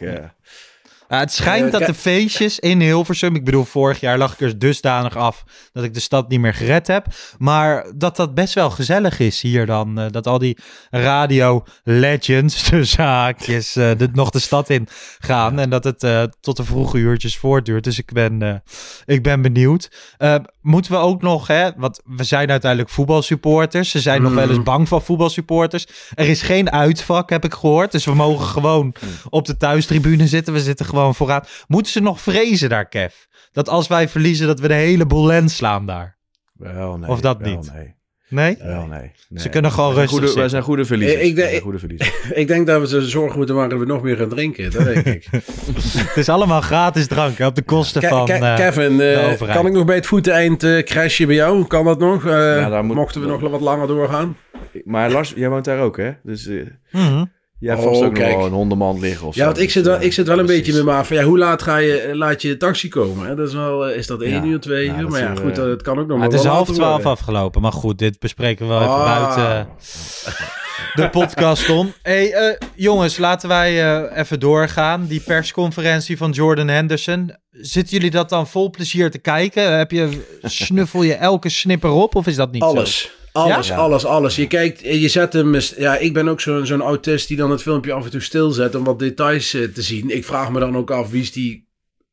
Ja, het schijnt Eh, dat de feestjes in Hilversum... Ik bedoel, vorig jaar lag ik er dusdanig af dat ik de stad niet meer gered heb. Maar dat dat best wel gezellig is hier dan. eh, dat al die radio legends, <laughs> de zaakjes, eh, de, nog de stad in gaan. En dat het tot de vroege uurtjes voortduurt. Dus ik ben, ik ben benieuwd. Moeten we ook nog, hè, want we zijn uiteindelijk voetbalsupporters. Ze zijn nog wel eens Mm. bang van voetbalsupporters. Er is geen uitvak, heb ik gehoord. Dus we mogen gewoon op de thuistribune zitten. We zitten gewoon vooraan. Moeten ze nog vrezen daar, Kev? Dat als wij verliezen, dat we de hele boel lens slaan daar. Wel, nee. Of dat wel, niet? Nee. Nee? Wel, nee. nee. Ze kunnen gewoon rustig goede, Wij zitten. zijn goede verliezers. Ik- denk- zijn goede verliezers. <laughs> Ik denk dat we ze zorgen moeten maken dat we nog meer gaan drinken. Dat denk ik. <laughs> Het is allemaal gratis drank op de kosten Ke- van Ke- eh, Kevin, eh, de overheid. kan ik nog bij het voeteneind eh crashen bij jou? Kan dat nog? Eh, moet- mochten we nog wat langer doorgaan? Maar Lars, jij woont daar ook, hè? Dus eh, Mhm. Jij hebt Oh, vast ook nog wel een hondenmand liggen of Ja, zo. want ik zit wel, ik zit wel een precies. beetje met me af. van, Ja, hoe laat ga je, laat je de taxi komen? Hè? Dat is, wel, eh, is dat één Ja. uur, twee Ja, uur? maar ja, goed, eh, dat kan ook nog Maar het is half twaalf worden. afgelopen. Maar goed, dit bespreken we wel even Ah. buiten de podcast om. Hey, eh, jongens, laten wij eh, even doorgaan. Die persconferentie van Jordan Henderson. Zitten jullie dat dan vol plezier te kijken? Heb je, snuffel je elke snipper op of is dat niet zo? Alles. Alles, Ja? alles, alles. Je kijkt, je zet hem. Ja, ik ben ook zo'n zo'n autist die dan het filmpje af en toe stilzet om wat details eh, te zien. Ik vraag me dan ook af wie is die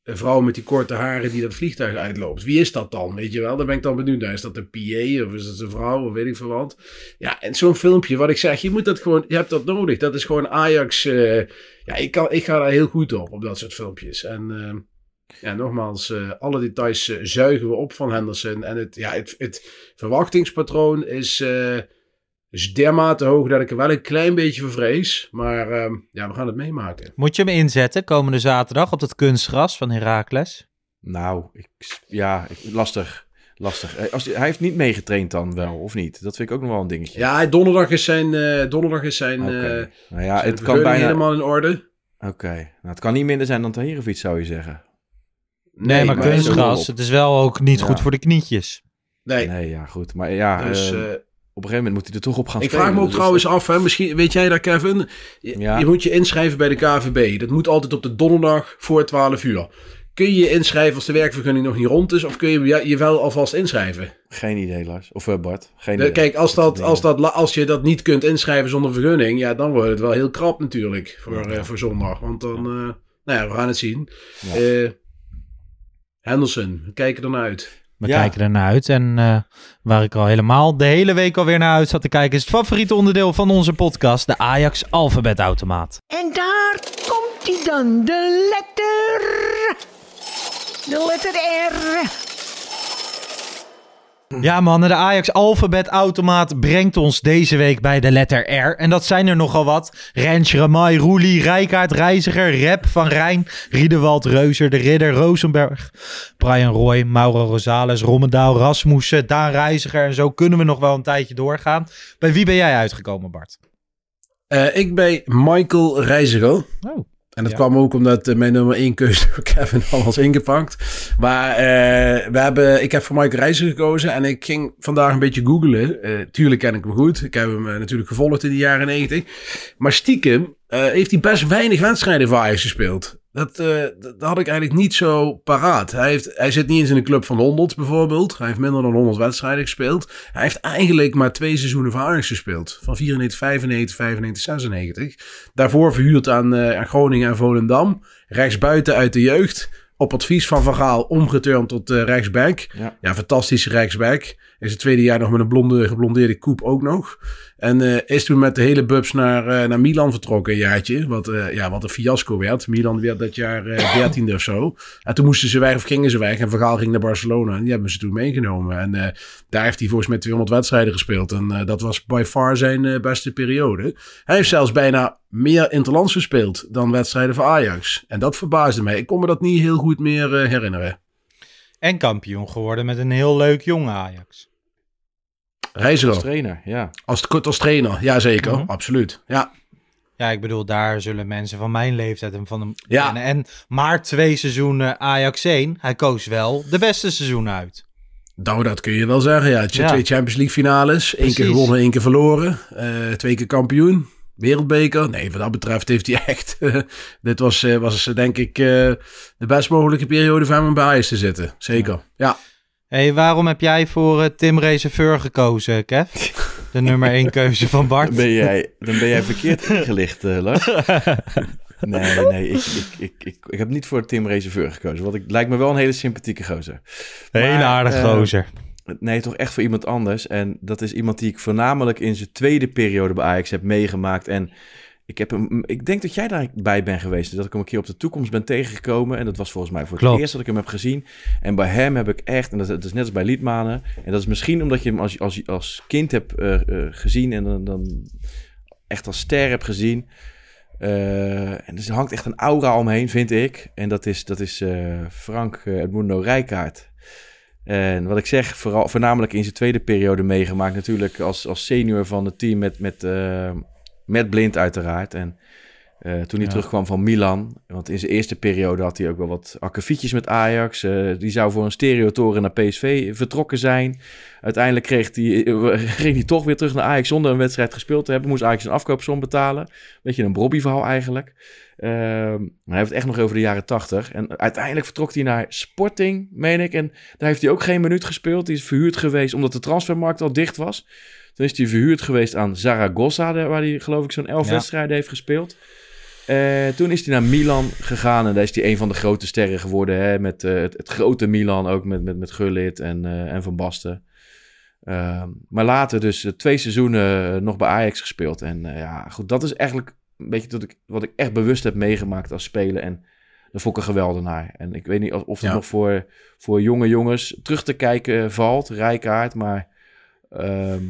vrouw met die korte haren die dat vliegtuig uitloopt. Wie is dat dan? Weet je wel? Daar ben ik dan benieuwd naar. Is dat een PA of is dat een vrouw of weet ik veel wat? Ja, en zo'n filmpje, wat ik zeg, je moet dat gewoon, je hebt dat nodig. Dat is gewoon Ajax. eh, ja, ik, kan, ik ga daar heel goed op, op dat soort filmpjes. En. eh, ja, nogmaals, eh, alle details eh, zuigen we op van Henderson. En het, ja, het, het verwachtingspatroon is, eh, is dermate hoog dat ik er wel een klein beetje voor vrees. Maar eh, ja, we gaan het meemaken. Moet je hem inzetten komende zaterdag op dat kunstgras van Heracles? Nou, ik, ja, ik- lastig. Lastig. Als, hij heeft niet meegetraind dan wel, of niet? Dat vind ik ook nog wel een dingetje. Ja, donderdag is zijn, eh, donderdag is zijn, eh, nou ja, zijn het kan bijna... helemaal in orde. Oké. Nou, het kan niet minder zijn dan Tahirovic, zou je zeggen. Nee, maar kunstgras. op. Het is wel ook niet Ja. goed voor de knietjes. Nee, Nee, ja, goed. Maar ja, dus... eh, eh, op een gegeven moment moet hij er toch op gaan ik spelen. vraag me ook Dus trouwens af, hè, misschien weet jij dat, Kevin? Je, Ja. je moet je inschrijven bij de KVB. Dat moet altijd op de donderdag voor 12 uur. Kun je je inschrijven als de werkvergunning nog niet rond is? Of kun je je- je wel alvast inschrijven? Geen idee, Lars. Of eh, Bart. Geen De- idee. kijk, als, dat, als, dat, als je dat niet kunt inschrijven zonder vergunning, ja, dan wordt het wel heel krap natuurlijk voor, eh, voor zondag. Want dan, eh, nou ja, we gaan het zien. Ja. Henderson, we kijken ernaar uit. We Ja. kijken er naar uit. En eh, waar ik al helemaal de hele week alweer naar uit zat te kijken... is het favoriete onderdeel van onze podcast... de Ajax Alfabetautomaat. En daar komt hij dan, de letter. De letter R. Ja mannen, de Ajax Alfabetautomaat brengt ons deze week bij de letter R. En dat zijn er nogal wat. Rens, Ramai, Roelie, Rijkaard, Reiziger, Rep, Van Rijn, Riedewald, Reuzer, De Ridder, Rosenberg, Brian Roy, Mauro Rosales, Rommendaal, Rasmussen, Daan Reiziger. En zo kunnen we nog wel een tijdje doorgaan. Bij wie ben jij uitgekomen Bart? Eh, ik ben Michael Reiziger. Oh. En dat Ja. kwam ook omdat eh, mijn nummer 1 keuze voor <laughs> Kevin al was ingepakt. Maar eh, we hebben, ik heb voor Michael Reiziger gekozen en ik ging vandaag een beetje googlen. Eh, tuurlijk ken ik hem goed. Ik heb hem natuurlijk gevolgd in de jaren 90. Maar stiekem heeft hij best weinig wedstrijden voor Ajax gespeeld. Dat, eh, dat had ik eigenlijk niet zo paraat. Hij, heeft, hij zit niet eens in een club van 100 bijvoorbeeld. Hij heeft minder dan 100 wedstrijden gespeeld. Hij heeft eigenlijk maar twee seizoenen voor Ajax gespeeld. Van 94, 95, 95, 96. Daarvoor verhuurd aan, eh, aan Groningen en Volendam. Rechtsbuiten uit de jeugd. Op advies van Van Gaal omgeturnd tot eh, rechtsback. Ja. Ja, fantastische rechtsback. Is het tweede jaar nog met een blonde, geblondeerde koep ook nog. En eh, is toen met de hele bubs naar, eh, naar Milan vertrokken een jaartje. Wat, eh, ja, wat een fiasco werd. Milan werd dat jaar eh 13e of zo. En toen moesten ze weg of gingen ze weg. En Van Gaal ging naar Barcelona. En die hebben ze toen meegenomen. En daar heeft hij volgens mij 200 wedstrijden gespeeld. En dat was by far zijn beste periode. Hij heeft zelfs bijna meer interlands gespeeld dan wedstrijden voor Ajax. En dat verbaasde mij. Ik kon me dat niet heel goed meer herinneren. En kampioen geworden met een heel leuk jonge Ajax. Reiziger. Als trainer, ja. Als, als trainer, ja zeker, Mhm. absoluut. Ja. Ja, ik bedoel, daar zullen mensen van mijn leeftijd hem van hem Ja. kennen. En maar twee seizoenen Ajax 1, hij koos wel de beste seizoenen uit. Nou, dat kun je wel zeggen. Ja, twee Champions League finales. één keer gewonnen, één keer verloren. eh, twee keer kampioen. wereldbeker. Nee, wat dat betreft heeft hij <laughs> echt... dit was, eh, was denk ik eh, de best mogelijke periode voor hem bij Ajax te zitten. Zeker, ja. Hey, waarom heb jij voor eh, Tim Reserveur gekozen, Kev? <laughs> De nummer 1 keuze van Bart. Dan ben jij, dan ben jij <laughs> verkeerd ingelicht, eh, Lars. <laughs> Nee, nee, ik, ik, ik, ik, ik heb niet voor Tim Reserveur gekozen. Want ik lijkt me wel een hele sympathieke gozer. Hele aardige eh, gozer. Nee, toch echt voor iemand anders. En dat is iemand die ik voornamelijk in zijn tweede periode bij Ajax heb meegemaakt. En ik, heb hem, ik denk dat jij daarbij bent geweest. Dat ik hem een keer op de toekomst ben tegengekomen. En dat was volgens mij voor Klopt. het eerst dat ik hem heb gezien. En bij hem heb ik echt, en dat, dat is net als bij Liedmanen. En dat is misschien omdat je hem als, als, als kind hebt eh, eh, gezien. En dan, dan echt als ster hebt gezien. Eh, en er hangt echt een aura omheen, vind ik. En dat is, dat is Frank Edmundo Rijkaard. En wat ik zeg, vooral, voornamelijk in zijn tweede periode meegemaakt. Natuurlijk als, als senior van het team met, met, met Blind uiteraard. En eh, toen hij Ja. terugkwam van Milan. Want in zijn eerste periode had hij ook wel wat akkefietjes met Ajax. Eh, die zou voor een stereotoren naar PSV vertrokken zijn. Uiteindelijk kreeg hij, eh, <laughs> ging hij toch weer terug naar Ajax zonder een wedstrijd gespeeld te hebben. Moest Ajax een afkoopsom betalen. Beetje een Bobby verhaal eigenlijk. Ehm, hij heeft het echt nog over de jaren tachtig. En uiteindelijk vertrok hij naar Sporting, meen ik. En daar heeft hij ook geen minuut gespeeld. Die is verhuurd geweest omdat de transfermarkt al dicht was. Toen is hij verhuurd geweest aan Zaragoza, waar hij geloof ik zo'n elf Ja. wedstrijden heeft gespeeld. Eh, toen is hij naar Milan gegaan en daar is hij een van de grote sterren geworden. Hè, met eh, het, het grote Milan, ook met, met, met Gullit en, eh, en Van Basten. Ehm, maar later dus twee seizoenen nog bij Ajax gespeeld. En ja, goed, dat is eigenlijk een beetje dat ik, wat ik echt bewust heb meegemaakt als speler. En dat vond ik een geweldenaar. En ik weet niet of, of het Ja. nog voor, voor jonge jongens terug te kijken valt, Rijkaard. Maar ehm,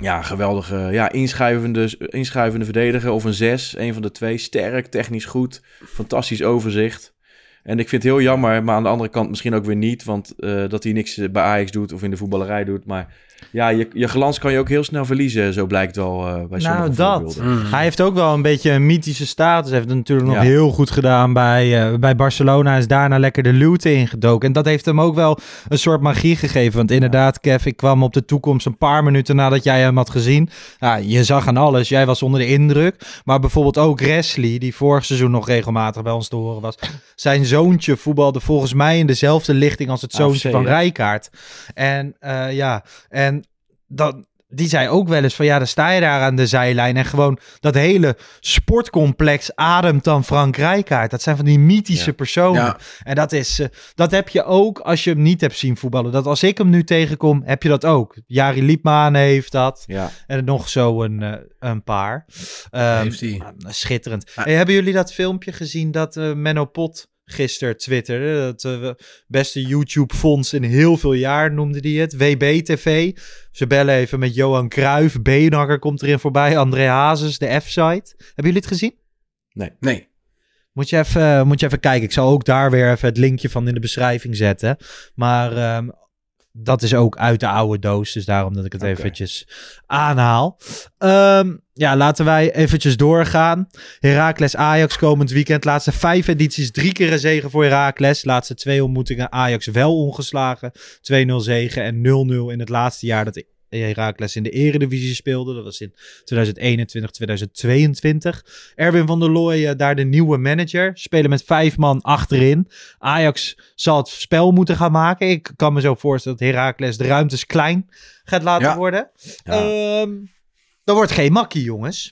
ja, geweldige, ja, inschuivende, inschuivende verdediger of een zes. Een van de twee. Sterk, technisch goed, fantastisch overzicht. En ik vind het heel jammer, maar aan de andere kant misschien ook weer niet. Want eh, dat hij niks bij Ajax doet of in de voetballerij doet. Maar ja, je, je glans kan je ook heel snel verliezen. Zo blijkt wel eh, bij sommige Nou, dat. voorbeelden. Hij heeft ook wel een beetje een mythische status. Hij heeft het natuurlijk nog Ja. heel goed gedaan bij, eh, bij Barcelona. Hij is daarna lekker de luwte ingedoken. En dat heeft hem ook wel een soort magie gegeven. Want inderdaad, Kev, ik kwam op de toekomst een paar minuten nadat jij hem had gezien. Ja, je zag aan alles. Jij was onder de indruk. Maar bijvoorbeeld ook Wesley, die vorig seizoen nog regelmatig bij ons te horen was. Zijn zoontje voetbalde volgens mij in dezelfde lichting als het AFC, zoontje van hè? Rijkaard. En eh, ja, en die zei ook wel eens van ja, dan sta je daar aan de zijlijn en gewoon dat hele sportcomplex ademt dan Frank Rijkaard. Dat zijn van die mythische Ja. personen. Ja. En dat is, eh, dat heb je ook als je hem niet hebt zien voetballen. Dat als ik hem nu tegenkom, heb je dat ook. Jari Liepman heeft dat. Ja, En nog zo een, eh, een paar. Ehm, Heeft hij. Schitterend. Ah. Hey, hebben jullie dat filmpje gezien dat eh, Menno Pot gisteren twitterde? Dat eh, beste YouTube-fonds in heel veel jaar noemde hij het. WB-TV. Ze bellen even met Johan Cruijff. Beenhakker komt erin voorbij. André Hazes, de F-site. Hebben jullie het gezien? Nee. Moet je, even, moet je even kijken. Ik zal ook daar weer even het linkje van in de beschrijving zetten. Maar ehm, dat is ook uit de oude doos. Dus daarom dat ik het Oké. eventjes aanhaal. Ehm, ja, laten wij eventjes doorgaan. Heracles Ajax komend weekend. Laatste vijf edities. Drie keer een zegen voor Heracles. Laatste twee ontmoetingen. Ajax wel ongeslagen. 2-0 zegen en 0-0 in het laatste jaar dat Heracles in de eredivisie speelde. Dat was in 2021, 2022. Erwin van der Looy, eh, daar de nieuwe manager. Spelen met vijf man achterin. Ajax zal het spel moeten gaan maken. Ik kan me zo voorstellen dat Heracles de ruimtes klein gaat laten Ja. worden. Ja. Ehm, dat wordt geen makkie, jongens.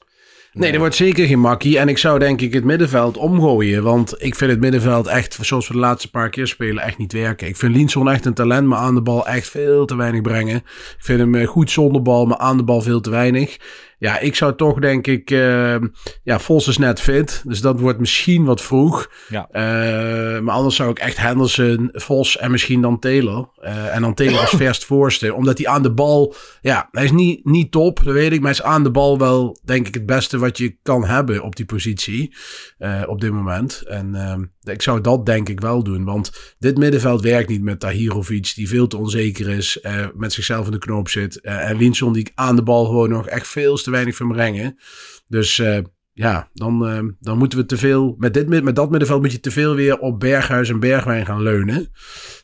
Nee, er wordt zeker geen makkie. En ik zou denk ik het middenveld omgooien. Want ik vind het middenveld echt, zoals we de laatste paar keer spelen, echt niet werken. Ik vind Linson echt een talent, maar aan de bal echt veel te weinig brengen. Ik vind hem eh, goed zonder bal, maar aan de bal veel te weinig. Ja, ik zou toch denk ik... eh, ja, Vos is net fit. Dus dat wordt misschien wat vroeg. Ja. Eh, maar anders zou ik echt Henderson, Vos en misschien dan Taylor. Eh, en dan Taylor als <laughs> verst voorste. Omdat hij aan de bal... Ja, hij is niet, niet top, dat weet ik. Maar hij is aan de bal wel, denk ik, het beste wat je kan hebben op die positie. eh, op dit moment. En ehm, ik zou dat denk ik wel doen. Want dit middenveld werkt niet met Tahirovic, die veel te onzeker is. eh, met zichzelf in de knoop zit. eh, en Linson, die aan de bal gewoon nog echt veel te weinig van brengen. Dus... eh, ja, dan, eh, dan moeten we te veel. Met, dit, met dat middenveld moet je te veel weer op Berghuis en Bergwijn gaan leunen.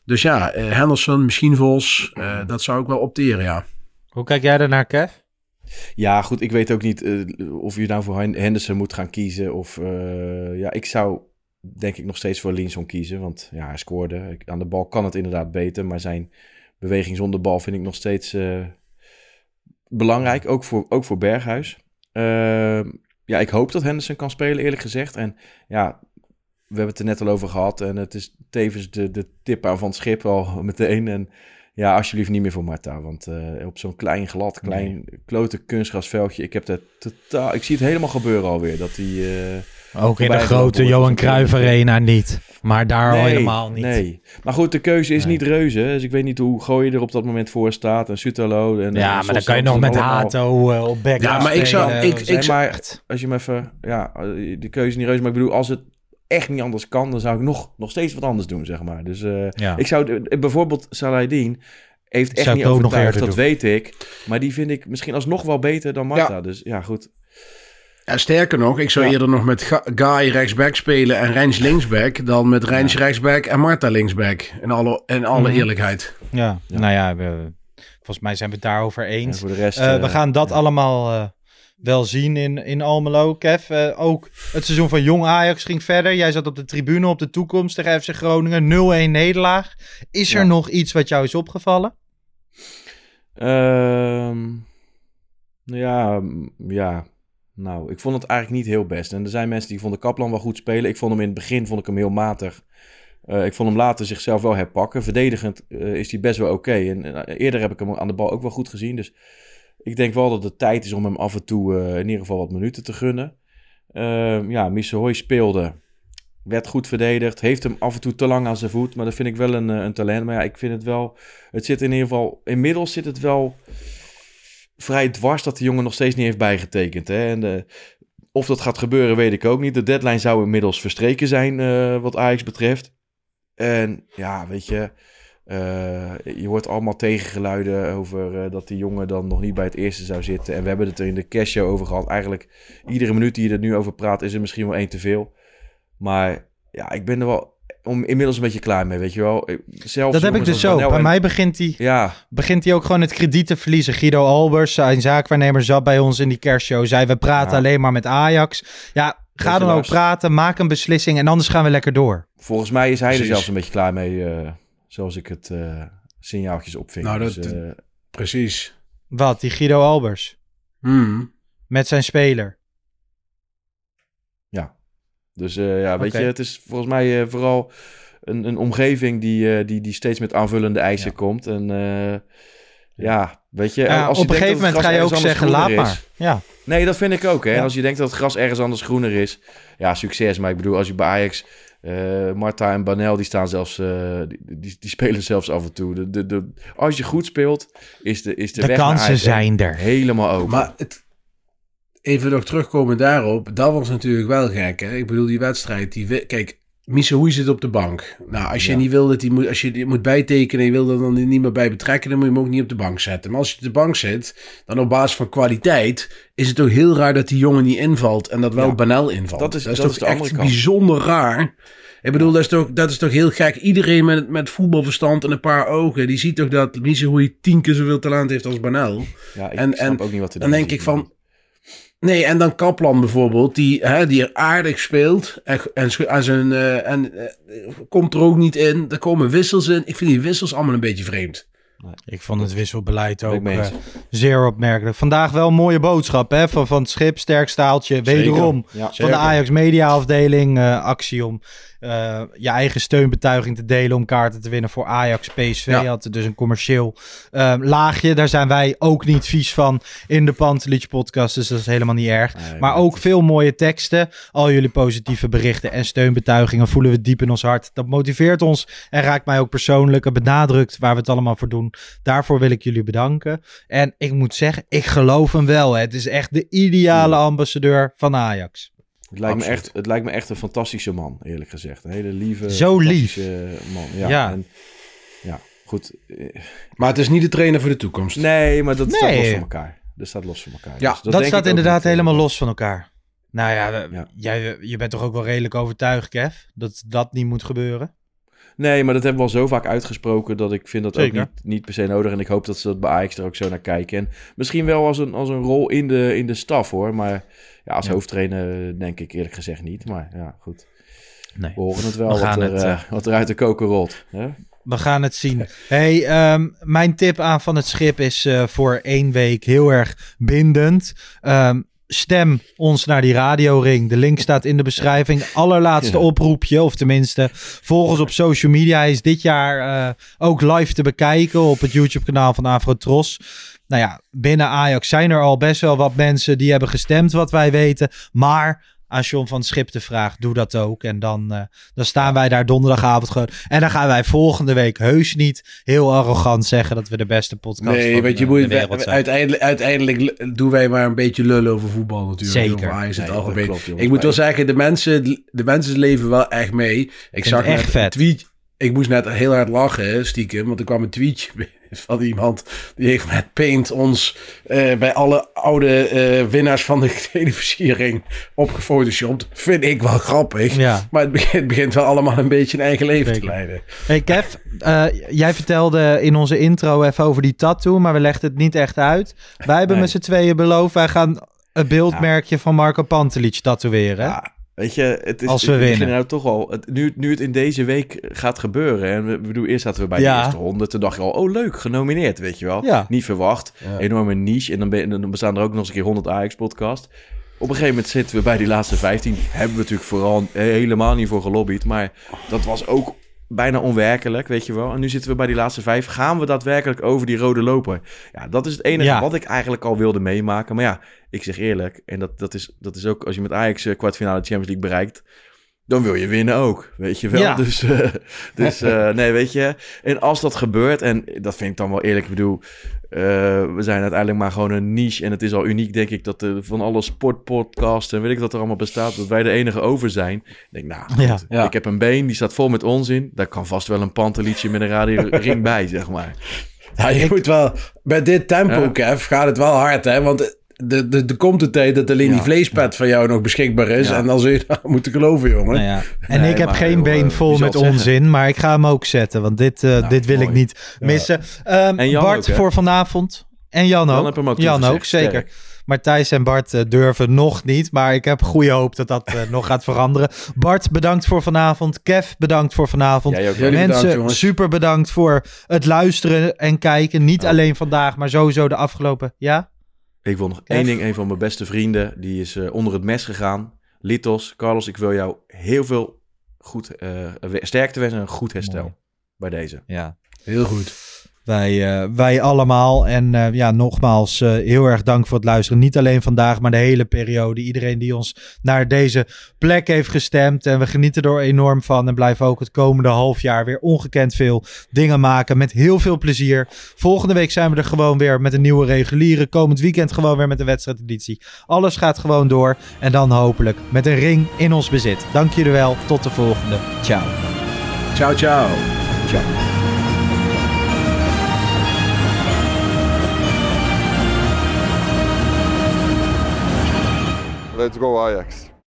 Dus ja, eh, Henderson, misschien Vos. eh, dat zou ik wel opteren, ja. Hoe kijk jij daarnaar, Kev? Ja, goed, ik weet ook niet of je nou voor Hen- Henderson moet gaan kiezen. Of eh, ja, ik zou denk ik nog steeds voor Linson kiezen. Want ja, hij scoorde. Aan de bal kan het inderdaad beter. Maar zijn beweging zonder bal vind ik nog steeds eh, belangrijk. Ook voor, ook voor Berghuis. Eh, ja, ik hoop dat Henderson kan spelen, eerlijk gezegd. En ja, we hebben het er net al over gehad. En het is tevens de, de tip aan van het schip al meteen. En ja, alsjeblieft niet meer voor Marta. Want eh, op zo'n klein, glad, klein, klote kunstgrasveldje. Ik heb dat totaal... Ik zie het helemaal gebeuren alweer. Dat die... eh, Ook in de grote Johan Cruijff. Arena niet. Maar daar al helemaal niet. Nee. Maar goed, de keuze is Nee. niet reuze. Dus ik weet niet hoe Gooi er op dat moment voor staat. En Sutalo. En, Ja, en maar dan kan je nog met allemaal- Hato eh, op back Ja, maar ik zou- ik- ik maar echt- als je hem even... Ja, de keuze is niet reuze. Maar ik bedoel, als het echt niet anders kan... dan zou ik nog, nog steeds wat anders doen, zeg maar. Dus eh, Ja. ik zou... de- Bijvoorbeeld Saladin heeft echt Zou niet ik ook nog overtuigd. Dat weet ik. Maar die vind ik misschien alsnog wel beter dan Marta. Dus ja, goed. Ja, sterker nog, ik zou Ja. eerder nog met Guy rechtsback spelen en Rijns linksback... dan met Rijns rechtsback en Marta linksback. In alle, in alle Mhm. eerlijkheid. Ja, Ja. nou ja, we- volgens mij zijn we het daarover En eens. voor de rest... Eh, eh, we gaan dat ja. allemaal eh, wel zien in, in Almelo. Kev, eh, ook het seizoen van Jong Ajax ging verder. Jij zat op de tribune op de toekomst tegen FC Groningen. 0-1 nederlaag. Is er Ja. nog iets wat jou is opgevallen? Ehm, ja, ja. Nou, ik vond het eigenlijk niet heel best. En er zijn mensen die vonden Kaplan wel goed spelen. Ik vond hem in het begin vond ik hem heel matig. Eh, ik vond hem later zichzelf wel herpakken. Verdedigend eh, is hij best wel oké. En eh, eerder heb ik hem aan de bal ook wel goed gezien. Dus ik denk wel dat het tijd is om hem af en toe eh, in ieder geval wat minuten te gunnen. Ehm ja, Missehoy speelde. Werd goed verdedigd. Heeft hem af en toe te lang aan zijn voet. Maar dat vind ik wel een, eh, een talent. Maar ja, ik vind het wel... Het zit in ieder geval... Inmiddels zit het wel vrij dwars dat de jongen nog steeds niet heeft bijgetekend. Hè? En eh, of dat gaat gebeuren, weet ik ook niet. De deadline zou inmiddels verstreken zijn, wat Ajax betreft. En ja, weet je... eh, je hoort allemaal tegengeluiden over eh, dat die jongen dan nog niet bij het eerste zou zitten. En we hebben het er in de castshow over gehad. Eigenlijk, iedere minuut die je er nu over praat, is er misschien wel één te veel. Maar ja, ik ben er wel om, inmiddels een beetje klaar mee, weet je wel. Zelfs Dat heb ik dus. Banel Bij en- mij begint hij Ja, begint hij ook gewoon het krediet te verliezen. Guido Albers, zijn zaakwaarnemer, zat bij ons in die kerstshow. Zei, we praten Ja. alleen maar met Ajax. Ja, ga dan ook praten, maak een beslissing en anders gaan we lekker door. Volgens mij is hij er zelfs een beetje klaar mee, eh, zoals ik het eh, signaaltjes opving. Nou, dat- Dus, eh, Precies. Wat, die Guido Albers? Hmm. Met zijn speler. ja. Dus eh, ja, weet je, het is volgens mij eh, vooral een, een omgeving die, eh, die, die steeds met aanvullende eisen Ja. komt. En eh, ja, weet je, Ja, als je op een gegeven moment ga je ook zeggen, laat maar. is- Ja, Nee, dat vind ik ook. Hè. Ja. Als je denkt dat het gras ergens anders groener is, ja, succes. Maar ik bedoel, als je bij Ajax, eh Marta en Banel, die staan zelfs, eh, die, die, die <laughs> spelen zelfs af en toe. De, de, de, als je goed speelt, is de, is de, de weg kansen zijn er. helemaal open. Maar het, even nog terugkomen daarop. Dat was natuurlijk wel gek. Hè? Ik bedoel, die wedstrijd. Die, kijk, Misehoei zit op de bank. Nou, als je Ja. niet wil dat hij moet, als je die moet bijtekenen en je wil er dan niet meer bij betrekken, dan moet je hem ook niet op de bank zetten. Maar als je op de bank zit, dan op basis van kwaliteit, is het ook heel raar dat die jongen niet invalt en dat wel Ja. Banel invalt. Dat is- dat toch is de andere echt kant. bijzonder raar. Ik bedoel, dat is, toch, dat is toch heel gek. Iedereen met, met voetbalverstand en een paar ogen, die ziet toch dat Misehoei tien keer zoveel talent heeft als Banel. ja, ik en- snap en ook niet wat er Dan denk ik van. Nee, en dan Kaplan bijvoorbeeld, die, hè, die er aardig speelt. En, en, en, zijn, eh, en eh, komt er ook niet in. Er komen wissels in. Ik vind die wissels allemaal een beetje vreemd. Ik vond het wisselbeleid ook eh, zeer opmerkelijk. Vandaag wel een mooie boodschap hè, van, van het schip, sterk staaltje. Wederom Ja, van de Ajax Media afdeling eh, eh, je eigen steunbetuiging te delen om kaarten te winnen voor Ajax PSV. Ja. Had dus een commercieel eh, laagje. Daar zijn wij ook niet vies van in de Pantelich podcast, dus dat is helemaal niet erg. Nee, Maar ook veel mooie teksten. Al jullie positieve berichten en steunbetuigingen voelen we diep in ons hart. Dat motiveert ons en raakt mij ook persoonlijk. Het benadrukt waar we het allemaal voor doen. Daarvoor wil ik jullie bedanken. En ik moet zeggen, ik geloof hem wel. Hè. Het is echt de ideale ambassadeur van Ajax. Het lijkt, me echt, het lijkt me echt een fantastische man, eerlijk gezegd. Een hele lieve, Zo fantastische man. Ja, Ja. En, ja goed. Maar het is niet de trainer voor de toekomst. Nee, maar dat staat los van elkaar. Dat staat los van elkaar. Ja, Dus Dat, denk staat inderdaad eh, helemaal los van elkaar. Nou ja, Ja. Jij, je bent toch ook wel redelijk overtuigd, Kev? Dat dat niet moet gebeuren? Nee, maar dat hebben we al zo vaak uitgesproken dat ik vind dat Zeker. ook niet, niet per se nodig. En ik hoop dat ze dat bij Ajax er ook zo naar kijken. En misschien wel als een, als een rol in de, in de staf hoor. Maar ja, als Ja. hoofdtrainer denk ik eerlijk gezegd niet. Maar ja, goed. Nee. We horen het wel We wat er, het, eh, eh, wat er uit de koker rolt. Hè? We gaan het zien. Hey, ehm, mijn tip aan van het schip is eh, voor één week heel erg bindend. Ehm, stem ons naar die radioring. De link staat in de beschrijving. Allerlaatste oproepje, of tenminste, volg ons op social media. Hij is dit jaar eh, ook live te bekijken op het YouTube-kanaal van Afrotros. Nou ja, binnen Ajax zijn er al best wel wat mensen die hebben gestemd, wat wij weten. Maar als John van het Schip te vraagt, doe dat ook. En dan, eh, dan staan wij daar donderdagavond gewoon. En dan gaan wij volgende week heus niet heel arrogant zeggen dat we de beste podcast Nee, van want je moet, de wereld zijn. uiteindelijk, uiteindelijk doen wij maar een beetje lullen over voetbal natuurlijk. Zeker. Over Nee, algemeen. klopt, jongens. ik moet wel zeggen, de mensen, de mensen leven wel echt mee. Ik zag echt net vet. een tweet. Ik moest net heel hard lachen, stiekem. Want er kwam een tweetje <laughs> van iemand. Die heeft met Paint ons eh, bij alle oude eh, winnaars van de <laughs> televisiering opgefotoshopt. Vind ik wel grappig. Ja. Maar het begint, het begint wel allemaal een beetje een eigen leven Zeker. te leiden. Hey Kev, eh, jij vertelde in onze intro even over die tattoo, maar we legden het niet echt uit. Wij hebben Nee. met z'n tweeën beloofd, wij gaan het beeldmerkje van Marco Pantelic tatoeëren. Ja, weet je, het is, Als we winnen. Nou toch al, het, nu, nu het in deze week gaat gebeuren. En we, we bedoel, eerst zaten we bij Ja. de eerste ronde. Toen dacht je al, oh leuk, genomineerd, weet je wel. Ja. Niet verwacht. Ja. Enorme niche. En dan, ben, dan bestaan er ook nog eens een keer 100 Ajax podcast. Op een gegeven moment zitten we bij die laatste 15. Hebben we natuurlijk vooral eh, helemaal niet voor gelobbyd. Maar dat was ook bijna onwerkelijk, weet je wel. En nu zitten we bij die laatste vijf. Gaan we daadwerkelijk over die rode loper? Ja, dat is het enige Ja. wat ik eigenlijk al wilde meemaken. Maar ja, ik zeg eerlijk. En dat, dat, is, dat is ook als je met Ajax eh, kwartfinale Champions League bereikt. Dan wil je winnen ook, weet je wel. Ja. Dus, eh, <laughs> dus eh, nee, weet je. En als dat gebeurt, en dat vind ik dan wel eerlijk, ik bedoel... eh, we zijn uiteindelijk maar gewoon een niche. En het is al uniek, denk ik, dat er van alle sportpodcasts... en weet ik wat er allemaal bestaat, dat wij de enige over zijn. Ik denk, nou, goed, Ja. Ja. ik heb een been, die staat vol met onzin. Daar kan vast wel een pantelietje met een radioring <laughs> bij, zeg maar. Ja, je moet wel... Bij dit tempo, Ja. Kev, gaat het wel hard, hè? Want de, de, er komt de tijd dat alleen die Ja. vleespet van jou nog beschikbaar is. Ja. En dan zul je dat <laughs> moeten geloven, jongen. Nou ja. En Nee, ik heb maar geen joh, been eh, vol met zeggen? onzin, maar ik ga hem ook zetten, want dit, eh, dit wil ik niet missen. Ehm, En Jan Bart ook, voor vanavond. En Jan ook. Jan heb hem ook Jan ook, zeker. sterk. Maar Thijs en Bart eh, durven nog niet. Maar ik heb goede hoop dat dat <laughs> nog gaat veranderen. Bart, bedankt voor vanavond. Kev, bedankt voor vanavond. Ook. Bedankt, Mensen, super bedankt voor het luisteren en kijken. Niet alleen vandaag, maar sowieso de afgelopen... Ja? Ik wil nog één ding. Een van mijn beste vrienden, die is eh, onder het mes gegaan. Litos, Carlos, ik wil jou heel veel goed, eh, we- sterkte wensen en een goed herstel Mooi. bij deze. Ja. Heel goed. Wij, eh, wij allemaal. En eh, ja, nogmaals, eh, heel erg dank voor het luisteren. Niet alleen vandaag, maar de hele periode. Iedereen die ons naar deze plek heeft gestemd. En we genieten er enorm van. En blijven ook het komende half jaar weer ongekend veel dingen maken. Met heel veel plezier. Volgende week zijn we er gewoon weer met een nieuwe reguliere. Komend weekend gewoon weer met een wedstrijdeditie. Alles gaat gewoon door. En dan hopelijk met een ring in ons bezit. Dank jullie wel. Tot de volgende. Ciao. Ciao, ciao. Ciao. Let's go Ajax.